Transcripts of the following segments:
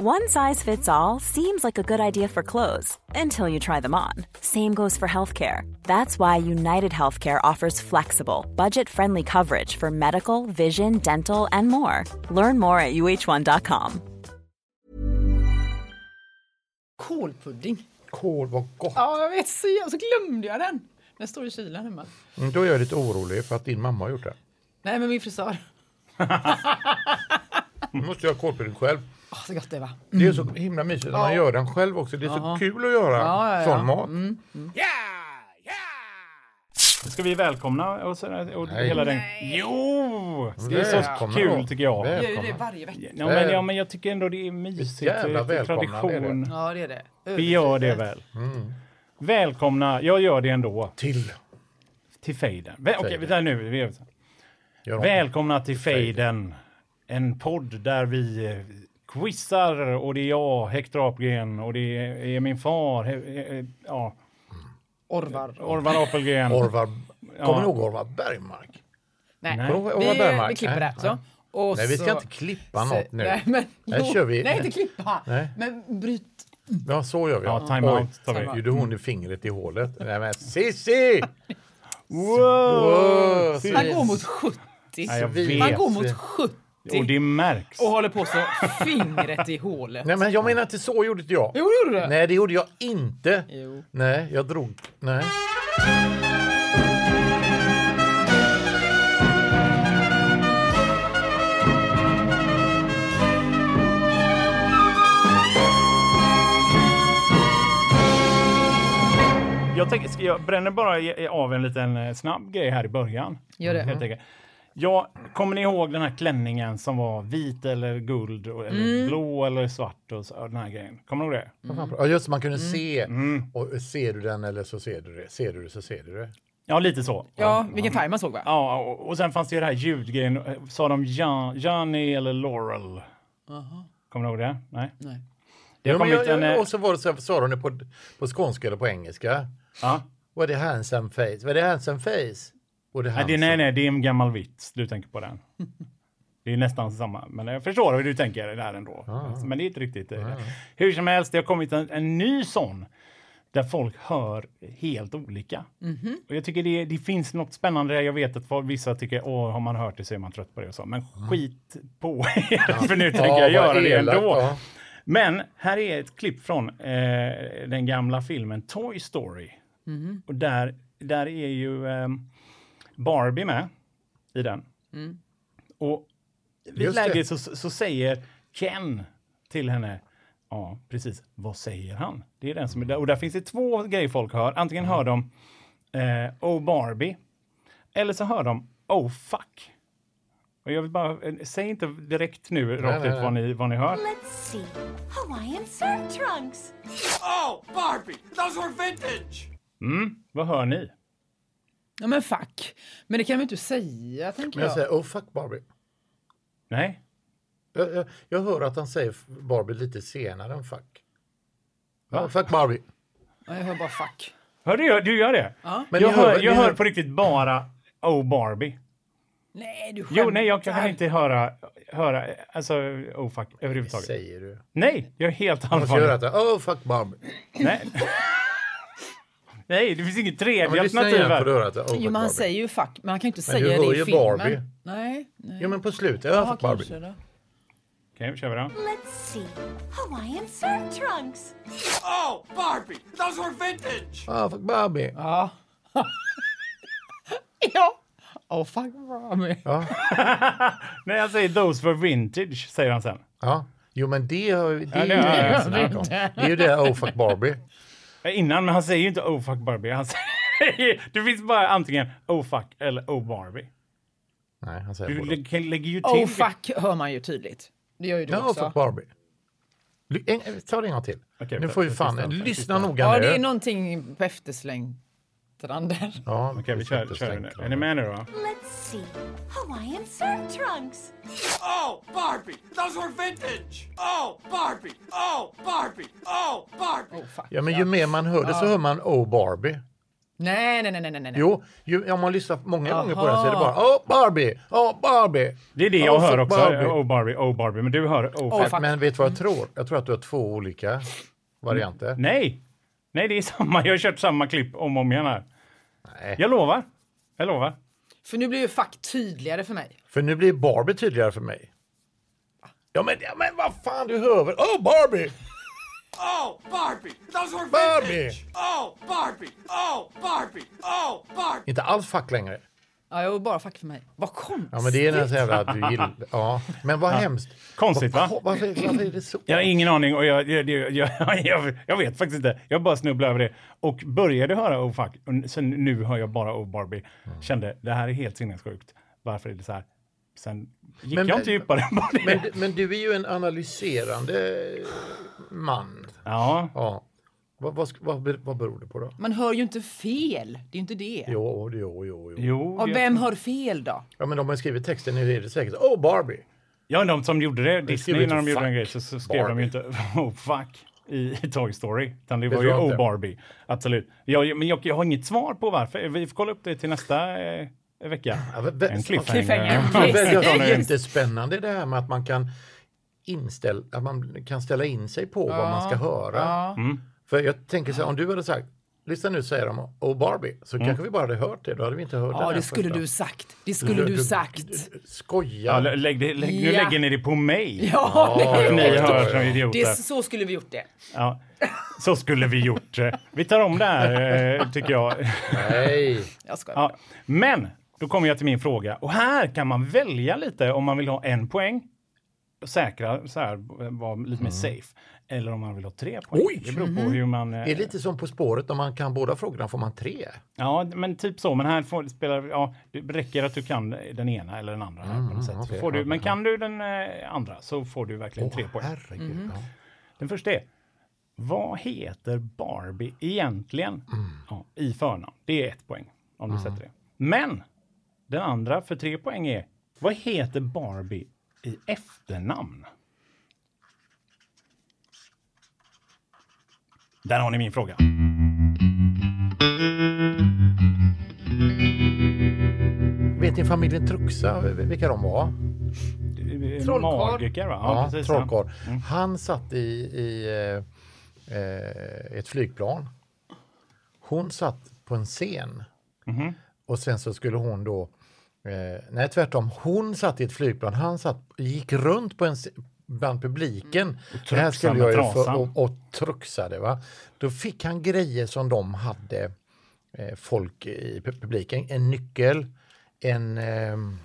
One size fits all seems like a good idea for clothes until you try them on. Same goes for healthcare. That's why United Healthcare offers flexible, budget friendly coverage for medical, vision, dental, and more. Learn more at uh1.com. Kålpudding. Kål, vad gott. Ja, jag vet. Så, så glömde jag den. Den står i kylen hemma. Mm, Då är jag lite orolig för att din mamma har gjort det. Nej, men min frisör. Nu måste jag ha kålpudding själv. Åh, så gott det var. Det är så himla mysigt när man gör den själv också. Det är så kul att göra Ja, ja, ja. sån mat. Ska vi välkomna och, så, och Nej. hela den... Jo! Det är så Välkomna kul då. tycker jag. Jag gör det Välkomna. varje vecka. Ja men, ja, men jag tycker ändå det är mysigt. jävla Det är välkomna, det är det. tradition. Ja, det är det. Vi gör det väl. Välkomna, jag gör det ändå, Till. till fejden. Okej, vänta nu. Vi- Gör om. Välkomna till fejden. En podd där vi eh, quizar och det är jag, Hector Apelgren och det är min far, he- eh, ja, Orvar. Orvar Apelgren. Orvar. Kommer ni ihåg Orvar Bergmark? Nej, Nej. Ihåg Vi, Orvar Bergmark? vi klipper Nej. det. Så. Och Nej, vi ska så- inte klippa så- något nu. Nej, men, jo, kör vi. nej, inte klippa. Nej. Men bryt. Ja, så gör vi. Ja, time Oj, out tar vi. Time out. Gjorde hon i fingret i hålet? Nej, men Sissi! Wow! Wow! Man går mot 70. Nej, jag vet. går mot 70 Och det märks. och håller på så fingret i hålet. Nej, men jag menar inte så gjorde inte jag. Jo, det gjorde du. Nej, det gjorde jag inte. Jo. Nej, jag drog... Nej. Jag, tänker, ska jag bränner bara av en liten eh, snabb grej här i början. Gör det. Helt enkelt. Ja, kommer ni ihåg den här klänningen som var vit eller guld eller Mm. blå eller svart och så, den här grejen? Kommer ni ihåg det? Fan, Ja, just man kunde se. Mm. Och ser du den eller så ser du det. Ser du det så ser du det. Ja, lite så. Ja, vilken färg man såg va? Ja, och, och sen fanns det ju det här ljudgrejen. eh, Sa de Jan, Johnny eller Laurel? Kommer ni ihåg det? Nej? Nej. Det kommit jag, en... jag, eh, och så var det så sa de det på, på skånska eller på engelska. ja. Var det handsome face? Var det handsome face? Och det Nej, det, nej, nej, det är en gammal vits du tänker på den. Det är nästan samma, men jag förstår hur du tänker där ändå. Men det är inte riktigt det. Hur som helst, det har kommit en, en ny sån där folk hör helt olika. Och jag tycker det, det finns något spännande där. Jag vet att vissa tycker, åh, har man hört det så är man trött på det och så. Men skit på er, för nu tänker jag vad göra det ändå. ja. Men här är ett klipp från eh, den gamla filmen Toy Story. Och där, där är ju eh, Barbie med i den. Och vid Just det. läge så, så säger Ken till henne, ja precis, vad säger han? Det är den som är där. Och där finns det två grejer folk hör. Antingen hör de eh, Oh Barbie, eller så hör de Oh fuck. Och jag vill bara, eh, säg inte direkt nu rakt nej, ut vad ni, vad ni hör. Let's see. Hawaiian surf trunks. Oh, Barbie, those were vintage. Mm, vad hör ni? Ja, men fuck. Men det kan vi inte säga, tänker Men jag jag. säger oh fuck Barbie. Nej? Jag, jag, jag hör att han säger Barbie lite senare än fuck. Ja, fuck Barbie. Ja, jag hör bara fuck. Hör du, du gör det? Ja. Men jag ni hör, ni jag hör på riktigt bara Oh Barbie. Nej, du Jo, nej, jag kan skämtar. inte höra, höra alltså, oh fuck, överhuvudtaget. Säger du. Nej, jag är helt Man måste göra allvarlig. att oh fuck Barbie. Nej. nej, det finns inget tredje alternativ på oh Jo, men han säger ju fuck, men han kan ju inte Men säga det i filmen. Barbie. Nej, nej. Jo men på slutet, oh Ja, fuck Barbie. Okej, kör vi då. Let's see. Hawaiian surf trunks. Oh, Barbie, those were vintage. Oh fuck Barbie. Ja. ja. Oh, fuck Barbie. Ja. När jag säger those for vintage, säger han sen. ja. Jo men det, det, Ja, det är ju det det är ju det oh fuck Barbie. Innan, men han säger ju inte oh fuck Barbie. Han säger, det finns bara antingen oh fuck eller oh Barbie. Nej, han säger Du både. lä- lägger ju till... Oh, fuck hör man ju tydligt. Det gör ju du Ja, oh också. fuck Barbie. En- Ta det en gång till. Okej, nu får vi fan, lyssna noga Ja, nu. det är någonting på efterslängtan där. Ja, Okej, vi kör, kör nu. Är ni med nu då? Let's see. Hawaiian surf trunks. Oh, Barbie, those were vintage. Oh, Barbie, oh, Barbie, oh, Barbie. Oh, fuck. Ja, men ju mer man hör det så hör man Oh Barbie. Nej, nej, nej, nej, nej. nej. Jo, ju, om man lyssnar många gånger på den så är det bara Åh, Barbie! Åh, Barbie! Det är det jag Åh, hör också. Barbie. Oh Barbie, oh Barbie. Men du hör oh Oh, fuck. fuck. Men vet du vad jag tror? Jag tror att du har två olika varianter. Nej! Nej, det är samma. Jag har kört samma klipp om och om igen här. Nej. Jag lovar. Jag lovar. För nu blir ju fack tydligare för mig. För nu blir Barbie tydligare för mig. Ja men, ja, men vad fan, du hör väl? Åh, Barbie! Oh, Barbie! Those were Barbie. vintage! Oh, Barbie! Oh, Barbie! Oh, Barbie! Inte alls fack längre. Ja, jag bara fack för mig. Vad konstigt. Ja men det är den så jävla att du gillar... Ja, men vad hemskt. Konstigt, va? Var- Varför, varför är det så? Jag har ingen aning och jag, jag, jag, jag, jag, vet faktiskt inte. Jag bara snubblade över det och började höra Oh fuck. Och sen nu hör jag bara Oh Barbie. Kände det här är helt sinnessjukt. Varför är det så här? Sen gick Men- jag inte djupare på det. Men, men du är ju en analyserande man. Ja, Ja. Vad, vad, vad, ber- vad beror det på då? Man hör ju inte fel. Det är ju inte det. Jo, jo, jo. jo. jo. Och det- vem hör fel då? Ja, men de har skrivit texten, nu är det säkert. Oh, Barbie! Ja, de som gjorde det, Disney, när de gjorde en grej så, så skrev de ju inte Oh fuck i Toy Story. Utan det Det var ju Oh. Barbie. Absolut. Jag, men jag, jag har inget svar på varför. Vi får kolla upp det till nästa eh, vecka. Ja, men- En Cliffhanger. Ja, det är jättespännande det här med att man kan inställa, att man kan ställa in sig på vad man ska höra. Ja. Mm. För jag tänker så här, om du hade sagt, lyssna nu säger de Oh Barbie, så Mm. kanske vi bara hade hört det, då hade vi inte hört Ja, det här skulle första. du sagt. Det skulle du sagt. Skoja. Ja, lä- lägg det, lägg, Nu Ja. lägger ni det på mig. Ja, Ja, Ni ja, hör ja, som ja. idioter. det, så skulle vi gjort det. Ja. Så skulle vi gjort det. Vi tar om det här, eh, tycker jag. Nej. Jag ska. Ja. Men då kommer jag till min fråga. Och här kan man välja lite om man vill ha en poäng. Säkra, så här, vara lite mer safe. Eller om man vill ha tre poäng. Mm. Oj! Det beror på hur man... eh, Det är lite som På spåret, om man kan båda frågorna får man tre. Ja, men typ så. Men här får, spelar, ja, det räcker att du kan den ena eller den andra. här på något sätt. Så okej. får du, men kan du den eh, andra så får du verkligen tre poäng. Herregud. Ja. Den första är, vad heter Barbie egentligen Mm. ja, i förnamn? Det är ett poäng om du sätter det. Men den andra för tre poäng är, vad heter Barbie i efternamn? Där har ni min fråga. Vet ni familjen Truxa, vilka de var? Trollkarl. Magiker, va? Ja, Ja. Trollkarl. Mm. Han satt i, i eh, eh, ett flygplan. Hon satt på en scen. Mhm. Och sen så skulle hon då... Eh, nej, tvärtom. Hon satt i ett flygplan. Han satt, gick runt på en scen bland publiken. Det här skulle jag ju få, och, och truxade. Va? Då fick han grejer som de hade, eh, folk i pu- publiken. En nyckel, en, ehm,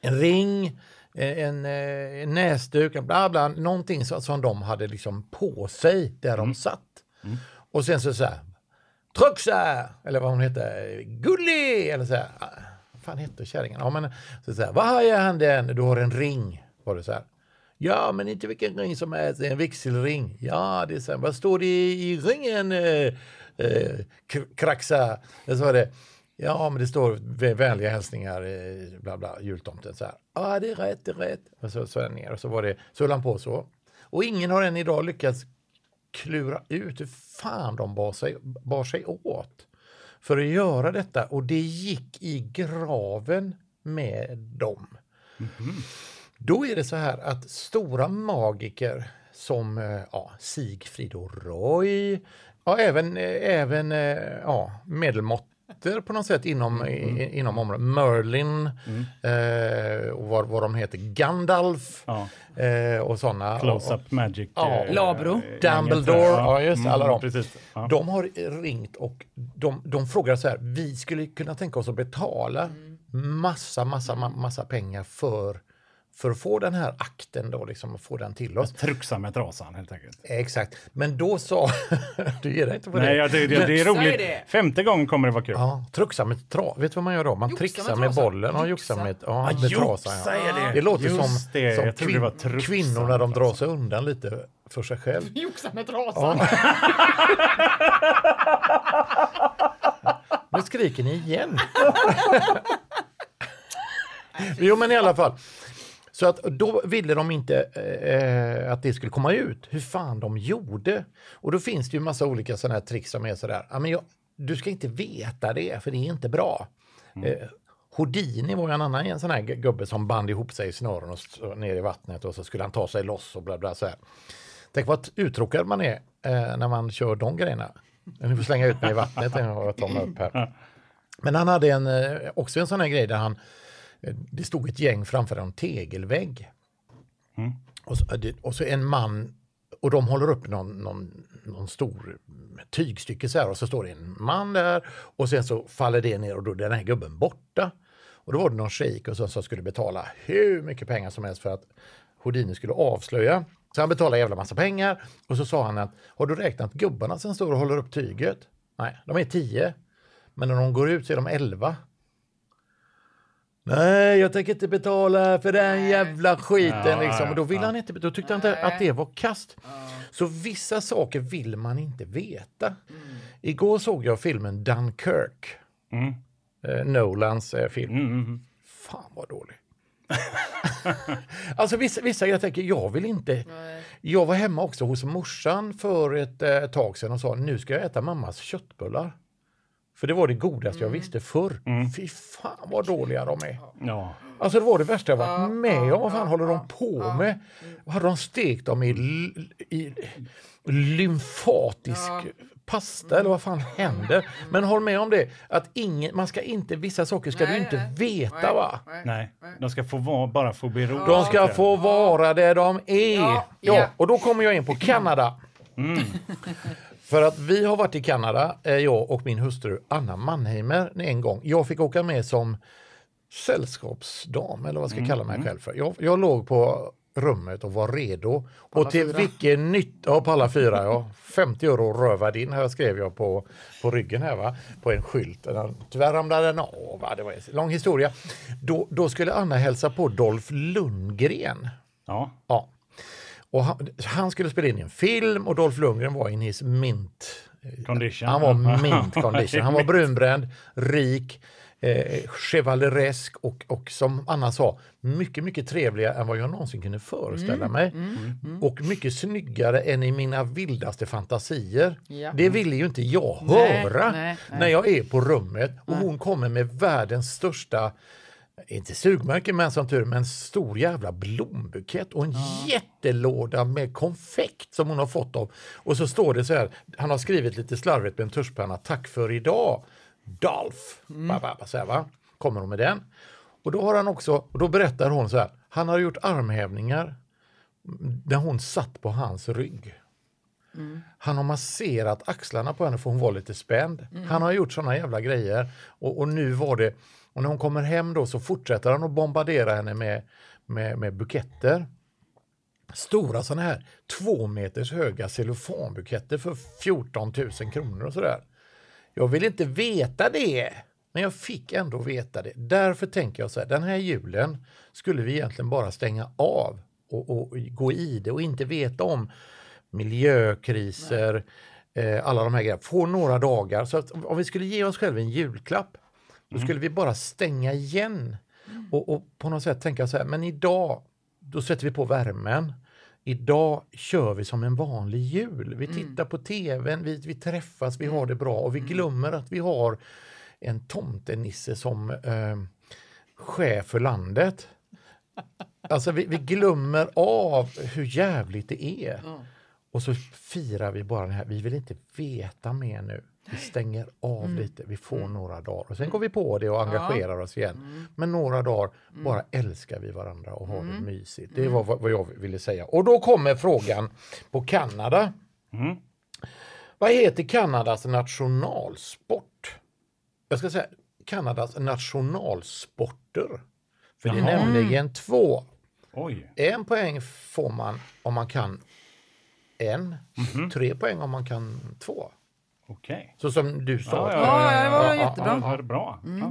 en ring, eh, en, eh, en näsduk, bla bla, någonting så, som de hade liksom på sig där Mm. de satt. Och sen så så här, Truxa! Eller vad hon hette, Gulli! Eller så här, ah, vad fan hette kärringen? Ja, men så så här, vad har jag handen? Du har en ring, var det så här. Ja, men inte vilken ring som helst, en vigselring. Ja, det är så vad står det i, ringen? Eh, eh, kraxa. Jag sa det, ja, men det står vänliga hälsningar, eh, bla bla, jultomten. Så här, ja, det är rätt, det är rätt. Och så så ner och så var det, så höll han på så. Och ingen har än idag lyckats klura ut hur fan de bar sig, bar sig åt för att göra detta och det gick i graven med dem. Mhm. Då är det så här att stora magiker som eh, ja, Sigfrid och Roy, ja, även, eh, även eh, ja, medelmåttor på något sätt inom, i, inom området. Merlin eh, och vad, vad de heter, Gandalf Ja. eh, och sådana. Close-up magic. Ja. eh, Labro. Dumbledore, ja, just det, alla Mm, de. Precis. Ja. De har ringt och de, de frågar så här, vi skulle kunna tänka oss att betala massa, massa, ma- massa pengar för, för att få den här akten då, liksom, och få den till oss. Truxa med trasan helt enkelt. Exakt, men då sa, du ger dig inte på Nej, det. jag, det, det, det är roligt. det. Femte gången kommer det vara kul. Ja, truxa med tra, vet du vad man gör då? Man Joxa trixar med med, trasan. bollen och joxar Joxa. med, ja, Ah, med trasan. är Ja. det. Det låter Just som, det, som jag trodde det kvinnor när de drar sig undan lite för sig själv. Joxa med trasan. Nu skriker ni igen. jo, men i alla fall. Så att då ville de inte eh, att det skulle komma ut hur fan de gjorde. Och då finns det ju massa olika sådana här tricks som är sådär. Ja, men jag, du ska inte veta det, för det är inte bra. Eh, Houdini var ju en annan en sån här gu- gubbe som band ihop sig i snören och ner i vattnet och så skulle han ta sig loss och bla bla så här. Tänk vad uttråkad man är eh, när man kör de grejerna. Nu får slänga ut mig i vattnet och ta mig upp här. Men han hade en, eh, också en sån här grej där han, det stod ett gäng framför en tegelvägg. Och, så, det- och så en man, och de håller upp någon, någon, någon stor tygstycke så här och så står det en man där och sen så faller det ner och då är den här gubben borta. Och då var det någon shejk och så, som skulle betala hur mycket pengar som helst för att Houdini skulle avslöja. Så han betalade jävla massa pengar och så sa han att har du räknat gubbarna som står och håller upp tyget? Nej, de är tio. Men när de går ut så är de elva. Nej, jag tänker inte betala för den jävla skiten. Ja, liksom. Och då, ja, ville ja. han inte, då tyckte han inte att det var kast. Så vissa saker vill man inte veta. Igår såg jag filmen Dunkirk. Mm. Eh, Nolans eh, film. Mm, mm, Fan vad dålig. alltså vissa, vissa jag tänker, jag vill inte. Jag var hemma också hos morsan för ett eh, tag sedan och sa nu ska jag äta mammas köttbullar. För det var det godaste jag visste förr. Fy fan vad dåliga de är. Ja. Alltså det var det värsta jag varit med om. Vad fan håller de på med? Hade de stekt dem i, i lymfatisk pasta eller vad fan händer? Men håll med om det, att ingen, man ska inte, vissa saker ska du Nej, inte nej. veta va? Nej, de ska få vara, bara få bero. De ska få vara där de är. Ja, och då kommer jag in på Kanada. För att vi har varit i Kanada, eh, jag och min hustru Anna Mannheimer en gång. Jag fick åka med som sällskapsdam eller vad ska jag kalla mig själv för. Jag, jag låg på rummet och var redo. Och till fyra. vilken nytta, ja på alla fyra ja. 50 euro rövad in här skrev jag på, på ryggen här va. På en skylt. Tyvärr ramlade den av. Va? Det var en lång historia. Då, då skulle Anna hälsa på Dolph Lundgren. Ja. Ja. Och han, han skulle spela in en film och Dolph Lundgren var in his mint. Condition. Han var mint condition. Han var brunbränd, rik, eh, chevaleresk och, och som Anna sa, mycket, mycket trevligare än vad jag någonsin kunde föreställa mig. Och mycket snyggare än i mina vildaste fantasier. Ja. Det ville ju inte jag Nej, höra nej, nej. när jag är på rummet och hon kommer med världens största inte sugmärke men som tur men en stor jävla blombukett och en jättelåda med konfekt som hon har fått av. Och så står det så här, han har skrivit lite slarvigt med en tuschpenna, tack för idag, Dolph. Ba, ba, ba, så här, va? Kommer hon med den. Och då har han också, och då berättar hon så här, han har gjort armhävningar där hon satt på hans rygg. Han har masserat axlarna på henne för hon var lite spänd. Han har gjort såna jävla grejer. Och, och nu var det, och när hon kommer hem då så fortsätter han att bombardera henne med, med, med buketter. Stora såna här två meters höga cellofanbuketter för 14 000 kronor och sådär. Jag vill inte veta det, men jag fick ändå veta det. Därför tänker jag så här, den här julen skulle vi egentligen bara stänga av och, och gå i det och inte veta om miljökriser, eh, alla de här grejerna. Få några dagar. Så att om vi skulle ge oss själva en julklapp, då skulle vi bara stänga igen och, och på något sätt tänka så här, men idag, då sätter vi på värmen. Idag kör vi som en vanlig jul. Vi tittar på tvn, vi, vi träffas, vi har det bra och vi glömmer att vi har en tomtenisse som eh, chef för landet. Alltså vi, vi glömmer av hur jävligt det är. Och så firar vi bara det här. Vi vill inte veta mer nu. Vi stänger av lite, vi får några dagar. Och sen går vi på det och engagerar oss igen. Men några dagar bara älskar vi varandra och har det mysigt. Det var vad jag ville säga. Och då kommer frågan på Kanada. Vad heter Kanadas nationalsport? Jag ska säga Kanadas nationalsporter. För det är Jaha. nämligen två. Oj. En poäng får man om man kan en. Mhm. Tre poäng om man kan två. Okej. Så som du sa. Ja, Ja, det var Ja, jättebra. Ja, det var bra. Ja.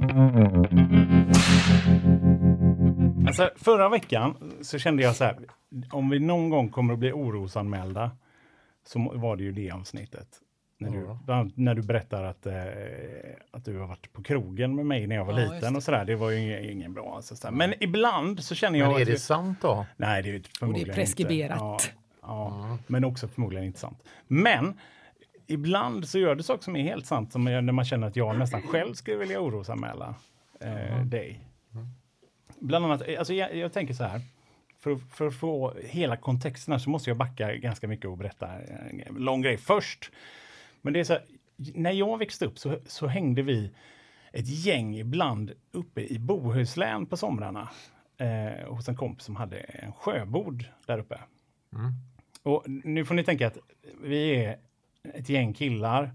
Alltså, förra veckan så kände jag så här, om vi någon gång kommer att bli orosanmälda så var det ju det avsnittet. När du, annat när du berättar att, eh, att du har varit på krogen med mig när jag var Ja, liten och sådär. Det var ju ingen, ingen bra. Alltså, så här. Men ibland så känner jag Men är att det vi- sant då? Nej, det är förmodligen preskriberat. Inte. Ja, ja, men också förmodligen inte sant. Men ibland så gör det saker som är helt sant, som är när man känner att jag nästan själv skulle vilja orosanmäla eh, dig. Bland annat, eh, alltså jag, jag tänker så här, för, att- för att få hela kontexten här så måste jag backa ganska mycket och berätta en lång grej först. Men det är så här, när jag växte upp så, så hängde vi ett gäng ibland uppe i Bohuslän på somrarna eh, hos en kompis som hade en sjöbod där uppe. Och nu får ni tänka att vi är ett gäng killar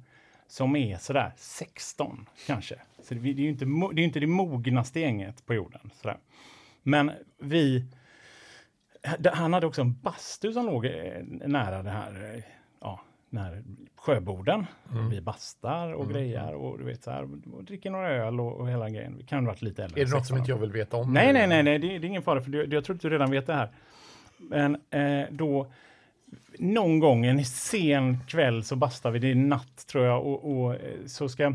som är sådär 16 kanske. Så det, det är ju inte, det, är inte det mognaste gänget på jorden. Sådär. Men vi... Han hade också en bastu som låg eh, nära det här, eh, ja, när sjöboden. Vi bastar och grejar och du vet så här, och dricker några öl och, och hela grejen. Vi kan ha varit lite äldre. Är det något 16 som inte jag vill veta om? Nej, nej, nej, nej det, det är ingen fara, för du, jag tror att du redan vet det här. Men eh, då, någon gång en sen kväll så bastar vi, det är natt tror jag, och, och eh, så ska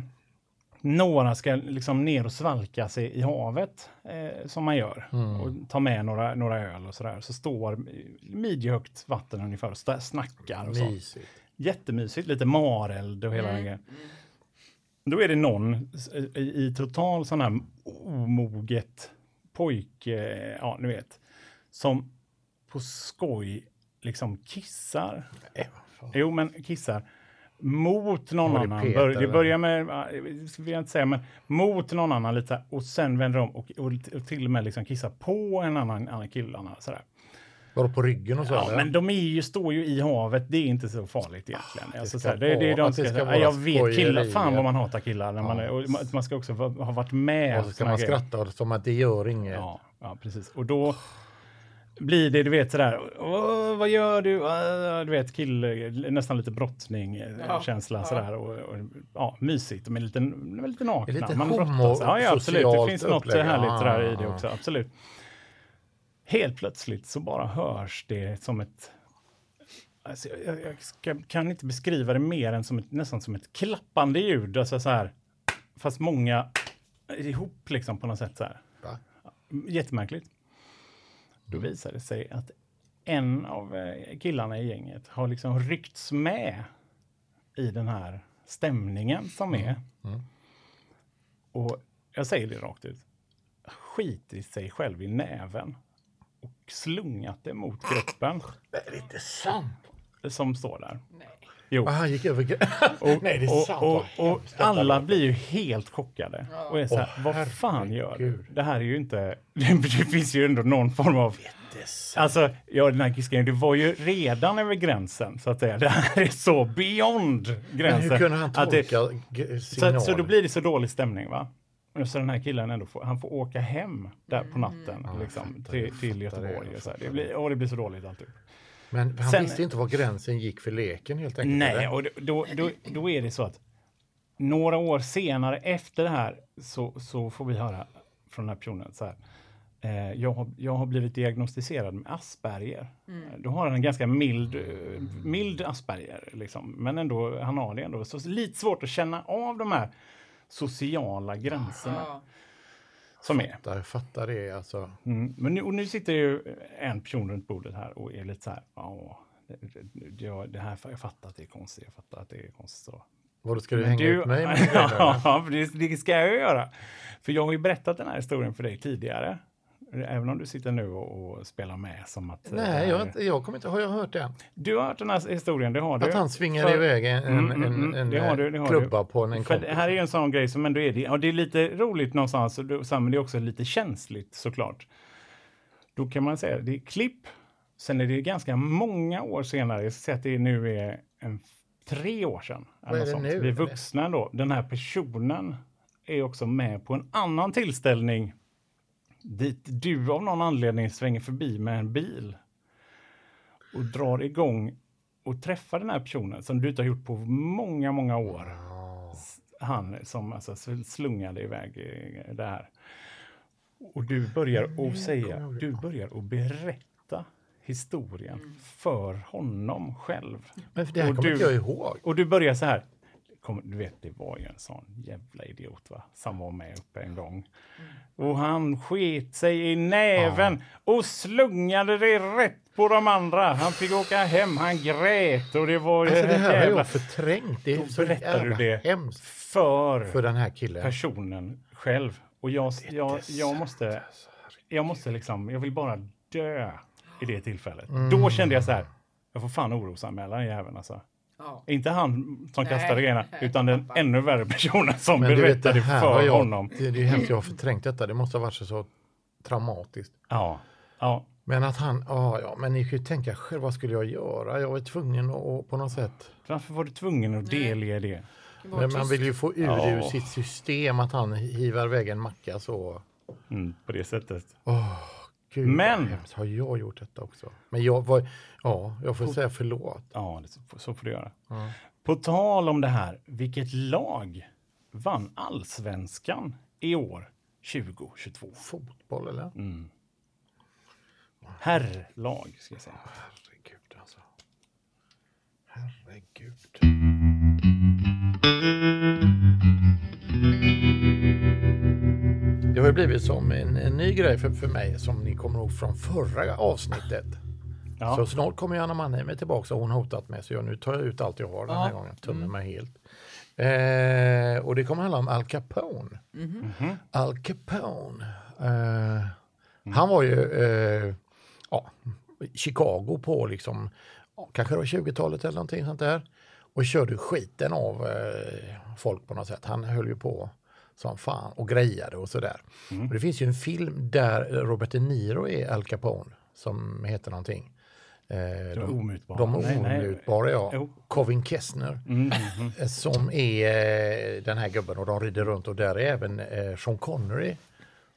några ska liksom ner och svalka sig i havet, eh, som man gör, och ta med några, några öl och sådär. Så står midjehögt vatten ungefär och snackar och så. Mysigt. Jättemysigt, lite mareld och hela den grejen. Då är det någon i, i total sån här omoget pojk, eh, ja ni vet, som på skoj liksom kissar. Nej. Jo, men kissar mot någon det annan. Peter, Bör, det börjar med, det vill jag inte säga, men mot någon annan lite här, och sen vänder om och, och, och till och med liksom kissar på en annan, annan kille. Sådär. Var det på ryggen och så? Ja, eller? men de är ju, står ju i havet. Det är inte så farligt egentligen. Alltså, ska så här, det, det, är vara- de att det ska, ska ja, vara jag vet killar, fan vad man hatar killar. När man, Ja. är, och man, man ska också ha varit med. och så ska man skratta som att det gör inget. Ja, ja, precis. Och då blir det, du vet sådär, "Åh, vad gör du? Åh", Du vet, kille, nästan lite brottning-känsla sådär. Och, och, ja, mysigt, men lite, lite nakna. Lite Man brottas. Ja, ja, absolut. Det finns något upplägg. härligt sådär i Ah. det också, absolut. Helt plötsligt så bara hörs det som ett Alltså, jag, jag ska, kan inte beskriva det mer än som ett, nästan som ett klappande ljud. Alltså så här, fast många ihop liksom på något sätt. Så här. Va? Jättemärkligt. Då visar det sig att en av eh, killarna i gänget har liksom ryckts med i den här stämningen som är. Och jag säger det rakt ut. Skit i sig själv i näven och slungat det mot gruppen Det är inte sant. som står där. Jo. Ah, han gick över Och, Nej, det är och, sant. och, och detta alla låter. blir ju helt chockade. Och är så här, Åh, vad fan gör du? Det här är ju inte... Det finns ju ändå någon form av... Alltså, ja, den här kissgrejen, det var ju redan över gränsen, så att säga. Det här är så beyond Men gränsen. hur kunde han att det- tolka g- så, signalen? så då blir det så dålig stämning, va? Och Så den här killen ändå får, han får åka hem där på natten, liksom, fattar, till, till Göteborg. det, Och så här. Det, blir, och det blir så dåligt alltihop. Men han Sen- visste inte var gränsen gick för leken helt enkelt. Nej, eller? och då, då, då, då är det så att några år senare efter det här så, så får vi höra från den här personen så här. Eh, jag, har, jag har blivit diagnostiserad med Asperger. Eh, Då har han en ganska mild, eh, mild Asperger, liksom. men ändå, han har det ändå. Så lite svårt att känna av de här sociala gränserna som är. Fattar, fattar det alltså. Mm. Men nu, och nu sitter ju en person runt bordet här och är lite så här, ja, det, det, här, jag fattar att det är konstigt, jag fattar att det är konstigt. Så. Vadå, ska du Men hänga ut mig med det? ja, för det, det ska jag göra. För jag har ju berättat den här historien för dig tidigare. Även om du sitter nu och, och spelar med som att... eh, Nej, det jag, jag kommer inte, har jag hört den? Du har hört den här historien, det har du. Att han svingade För- iväg en, en, Mm, mm, en, mm, en, det har du, det har klubba på en, en För kompis. det här är ju en sån grej som ändå är, det, ja, det är lite roligt någonstans, och det- men det är också lite känsligt såklart. Då kan man säga, det är klipp, sen är det ganska många år senare, jag säga att det nu är en, tre år sedan. Vad är det nu, Vi är vuxna då. Den här personen är också med på en annan tillställning dit du av någon anledning svänger förbi med en bil och drar igång och träffar den här personen som du inte har gjort på många, många år. Han som alltså sl- slungade iväg det här. Och du börjar att säga, du börjar att berätta historien för honom själv. Men för det här och kommer du- inte jag ihåg. Och du börjar så här. Kom, du vet, det var ju en sån jävla idiot va, som var med uppe en gång. Och han sket sig i näven och slungade det rätt på de andra. Han fick åka hem, han grät och det var Alltså det här har jävla jag förträngt. Det är så berättar du det. hemskt för för den här killen. personen själv. Och jag, jag, jag måste, jag måste liksom, jag vill bara dö i det tillfället. Mm. Då kände jag så här, jag får fan orosanmäla den jäveln alltså. Ja. Inte han som Nej. kastade grejerna, utan den ännu värre personen som Men du vet, det berättade här för jag, honom. Det, det är hemskt, jag har förträngt detta. Det måste ha varit så, så traumatiskt. Ja, ja. Men att han, ja, ja, men ni kan ju tänka själv, vad skulle jag göra? Jag var tvungen att på något sätt. Varför var du tvungen att delge det? Men man vill ju få ur Ja. det ur sitt system att han hivar iväg en macka så. Mm, på det sättet. Gud, Men-. Har jag gjort detta också? Men jag var, ja, jag får säga förlåt. Ja, det, så, får du göra. På tal om det här, vilket lag vann allsvenskan i år 2022? Fotboll eller? Mm. Herrlag, ska jag säga. Herregud alltså. Herregud. Ju blivit som en, en ny grej för, för mig som ni kommer ihåg från förra avsnittet. Ja. Så snart kommer Anna Mannheim tillbaka och hon har hotat mig så jag, nu tar jag ut allt jag har den här Ja. gången. Tömmer mig helt. Eh, och det kommer handla om Al Capone. Al Capone. Eh, Han var ju eh, ja, Chicago på liksom, kanske det var 20-talet eller någonting sånt där. Och körde skiten av eh, folk på något sätt. Han höll ju på som fan och grejade och sådär. Och det finns ju en film där Robert De Niro är Al Capone som heter någonting. Eh, De omutbara. De omutbara, ja. Jo. Covin Kessner. Mm, eh, Som är eh, den här gubben och de rider runt och där är även eh, Sean Connery.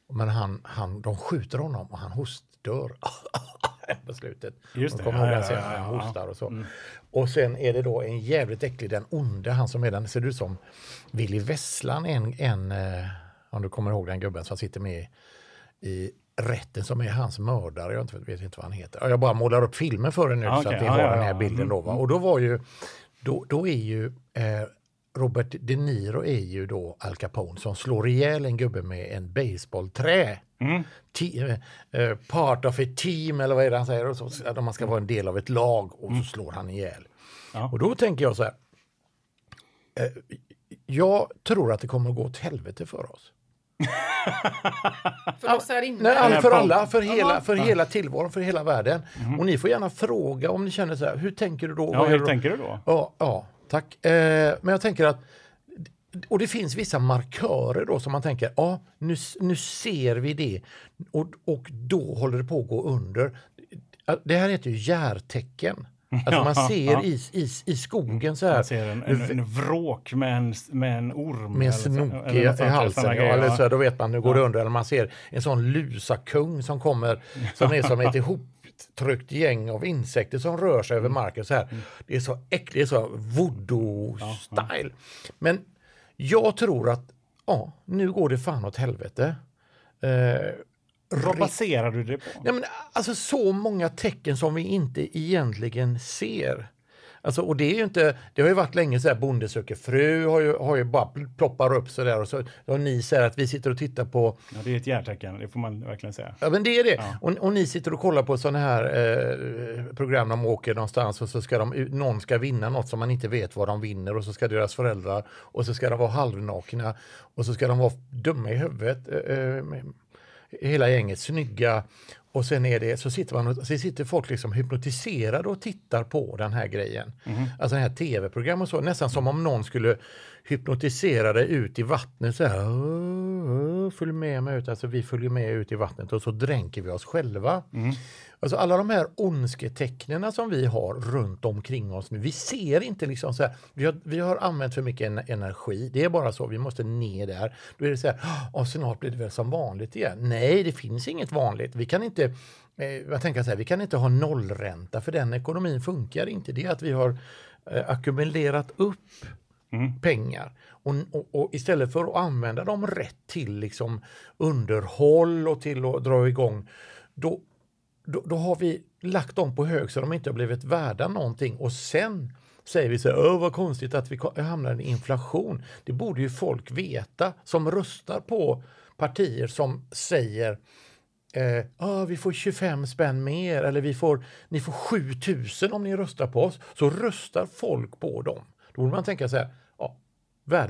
Men han, han, de skjuter honom och han hostdör på slutet. Just De det, kommer ihåg ja, den ja, ja, hostar och så. Och sen är det då en jävligt äcklig, den onde, han som är den, ser ut som Willy Vesslan, en, en eh, om du kommer ihåg den gubben som sitter med i rätten som är hans mördare. Jag vet inte vad han heter. Ja, Jag bara målar upp filmen för er nu Ja, så att Ja, har den här bilden. Då, va? Och då var ju, då, då är ju eh, Robert De Niro är ju då Al Capone som slår ihjäl en gubbe med en baseballträ. Mm. Te- eh, part of a team eller vad är det han säger? Och så, att man ska vara en del av ett lag och så slår han ihjäl. Mm. Ja. Och då tänker jag så här. Eh, jag tror att det kommer att gå åt helvete för oss. För oss här inne. Nej, för alla, för hela, för hela tillvaron, för hela världen. Och ni får gärna fråga om ni känner så här, hur tänker du då? Ja, hur tänker du då? Ja, ja tack. Eh, men jag tänker att och det finns vissa markörer då som man tänker, ja nu, nu ser vi det och, och då håller det på att gå under. Det här heter ju järtecken. Alltså man ser i, i, i skogen så här. Man ser en, en, en vråk med en, med en orm. Med en snok eller i, i halsen. Ja, grejer, eller ja. så, då vet man, nu går det under. Eller man ser en sån lusakung som kommer, som är som ett ihoptryckt gäng av insekter som rör sig över marken. Så här. Det är så äckligt, det är så voodoo-style. Men jag tror att, ja, nu går det fan åt helvete. Eh, Vad baserar du det på? Ja, men alltså så många tecken som vi inte egentligen ser. Alltså, och det är ju inte, det har ju varit länge så här, Bonde söker fru har ju, har ju bara ploppar upp så där och så och ni säger att vi sitter och tittar på, Ja, det är ett hjärtecken, det får man verkligen säga. ja men det är det. Och, och ni sitter och kollar på sådana här eh, program, de åker någonstans och så ska de, någon ska vinna något som man inte vet vad de vinner och så ska deras föräldrar och så ska de vara halvnakna och så ska de vara dumma i huvudet. Eh, eh, hela gänget snygga och sen är det, så sitter, man, och- så sitter folk liksom hypnotiserade och tittar på den här grejen. Alltså den här tv-program och så, nästan som om någon skulle hypnotisera dig ut i vattnet så här. "Åh, åh, Följ med mig ut, alltså vi följer med ut i vattnet och så dränker vi oss själva. Alltså alla de här ondsketecknen som vi har runt omkring oss nu, vi ser inte liksom så här, vi har, vi har använt för mycket en- energi, det är bara så, vi måste ner där. Då är det så här, "Åh, snart blir det väl som vanligt igen. Nej, det finns inget vanligt. Vi kan inte, eh, jag tänker så här, vi kan inte ha nollränta för den ekonomin funkar inte. Det är att vi har eh, ackumulerat upp Mm. pengar. Och, och, och istället för att använda dem rätt till liksom underhåll och till att dra igång, då, då, då har vi lagt dem på hög så de inte har blivit värda någonting och sen säger vi så här, vad konstigt att vi hamnar i inflation. Det borde ju folk veta som röstar på partier som säger eh, ah, vi får 25 spänn mer eller vi får, ni får 7000 om ni röstar på oss. Så röstar folk på dem. Då borde man tänka så här,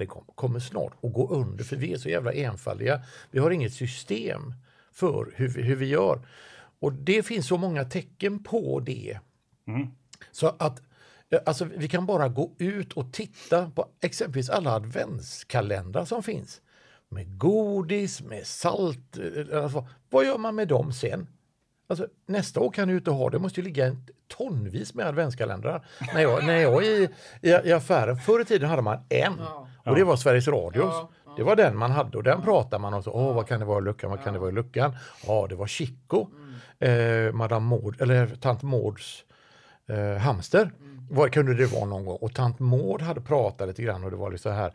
kom, kommer snart att gå under för vi är så jävla enfaldiga. Vi har inget system för hur vi, hur vi gör. Och det finns så många tecken på det. Så att eh, alltså, vi kan bara gå ut och titta på exempelvis alla adventskalendrar som finns. Med godis, med salt. eh, Alltså, vad gör man med dem sen? Alltså, nästa år kan du inte ha, det måste ju ligga en tonvis med adventskalendrar. När jag, när jag i, i, i affären, förr i tiden hade man en och det var Sveriges Radios. Det var den man hade och den pratade man om. Så, Åh, vad kan det vara i luckan? Vad kan det vara i luckan? Ja, det var Chico, eh, Madame Maud, eller tant Mauds eh, hamster. Vad kunde det vara någon gång? Och tant Maud hade pratat lite grann och det var lite så här.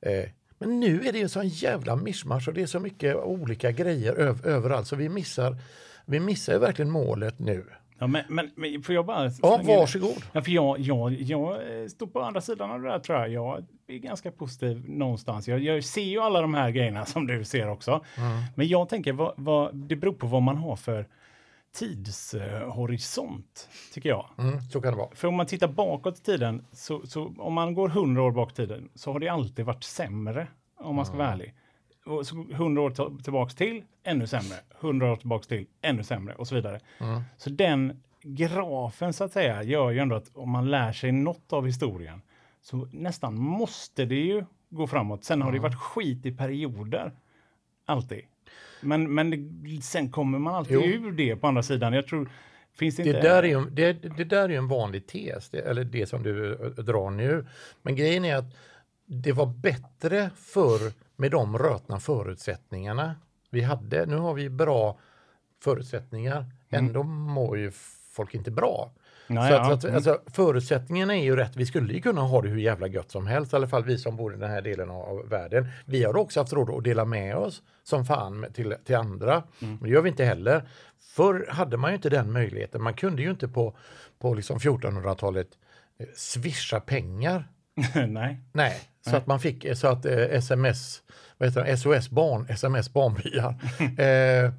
Eh, men nu är det en sån jävla mischmasch och det är så mycket olika grejer öv- överallt så vi missar, vi missar ju verkligen målet nu. Ja, men, men, men får jag bara... Ja, varsågod. Ja, för jag, jag, jag eh, står på andra sidan av det där tror jag. Jag är ganska positiv någonstans. Jag, jag ser ju alla de här grejerna som du ser också. Men jag tänker, vad, vad, det beror på vad man har för tidshorisont, tycker jag. Mm, så kan det vara. För om man tittar bakåt i tiden, så, så om man går hundra år bak i tiden, så har det alltid varit sämre, om man ska vara ärlig. 100 år till- tillbaks till, ännu sämre. 100 år tillbaks till, ännu sämre och så vidare. Så den grafen så att säga gör ju ändå att om man lär sig något av historien så nästan måste det ju gå framåt. Sen har det varit skit i perioder. Alltid. Men, men det, sen kommer man alltid Jo. ur det på andra sidan. Jag tror, finns det inte... Det där, är ju, det, det där är en vanlig tes, det, eller det som du eh, drar nu. Men grejen är att det var bättre förr med de rötna förutsättningarna vi hade. Nu har vi bra förutsättningar, ändå mår ju folk inte bra. Nej, så att, att, alltså, förutsättningarna är ju rätt. Vi skulle ju kunna ha det hur jävla gött som helst, i alla fall vi som bor i den här delen av, världen. Vi har också haft råd att dela med oss som fan till, till andra. Men det gör vi inte heller. Förr hade man ju inte den möjligheten. Man kunde ju inte på, på liksom 1400-talet eh, swisha pengar. Nej. Nej, så att man fick så att eh, sms, vad heter det, SOS barn, sms barnbyar. eh,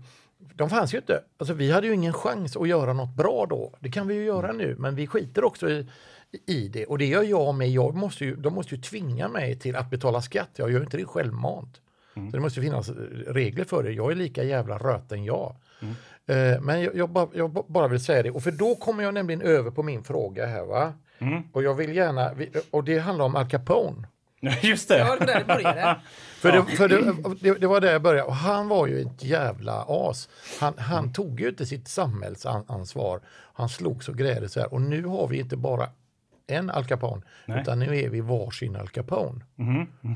de fanns ju inte. Alltså, vi hade ju ingen chans att göra något bra då. Det kan vi ju göra nu, men vi skiter också i, i det. Och det gör jag med. Jag måste ju, de måste ju tvinga mig till att betala skatt. Jag gör inte det självmant. Så det måste finnas regler för det. Jag är lika jävla röten jag. Eh, men jag, jag, bara, jag bara vill säga det. Och för då kommer jag nämligen över på min fråga här. va? Och jag vill gärna, och det handlar om Al Capone. Just det. Ja, det var där det började. För, det, för det, det, var där jag började. Och han var ju ett jävla as. Han, han tog ju inte sitt samhällsansvar. Han slogs och grävde så här. Och nu har vi inte bara en Al Capone, Nej. utan nu är vi varsin Al Capone.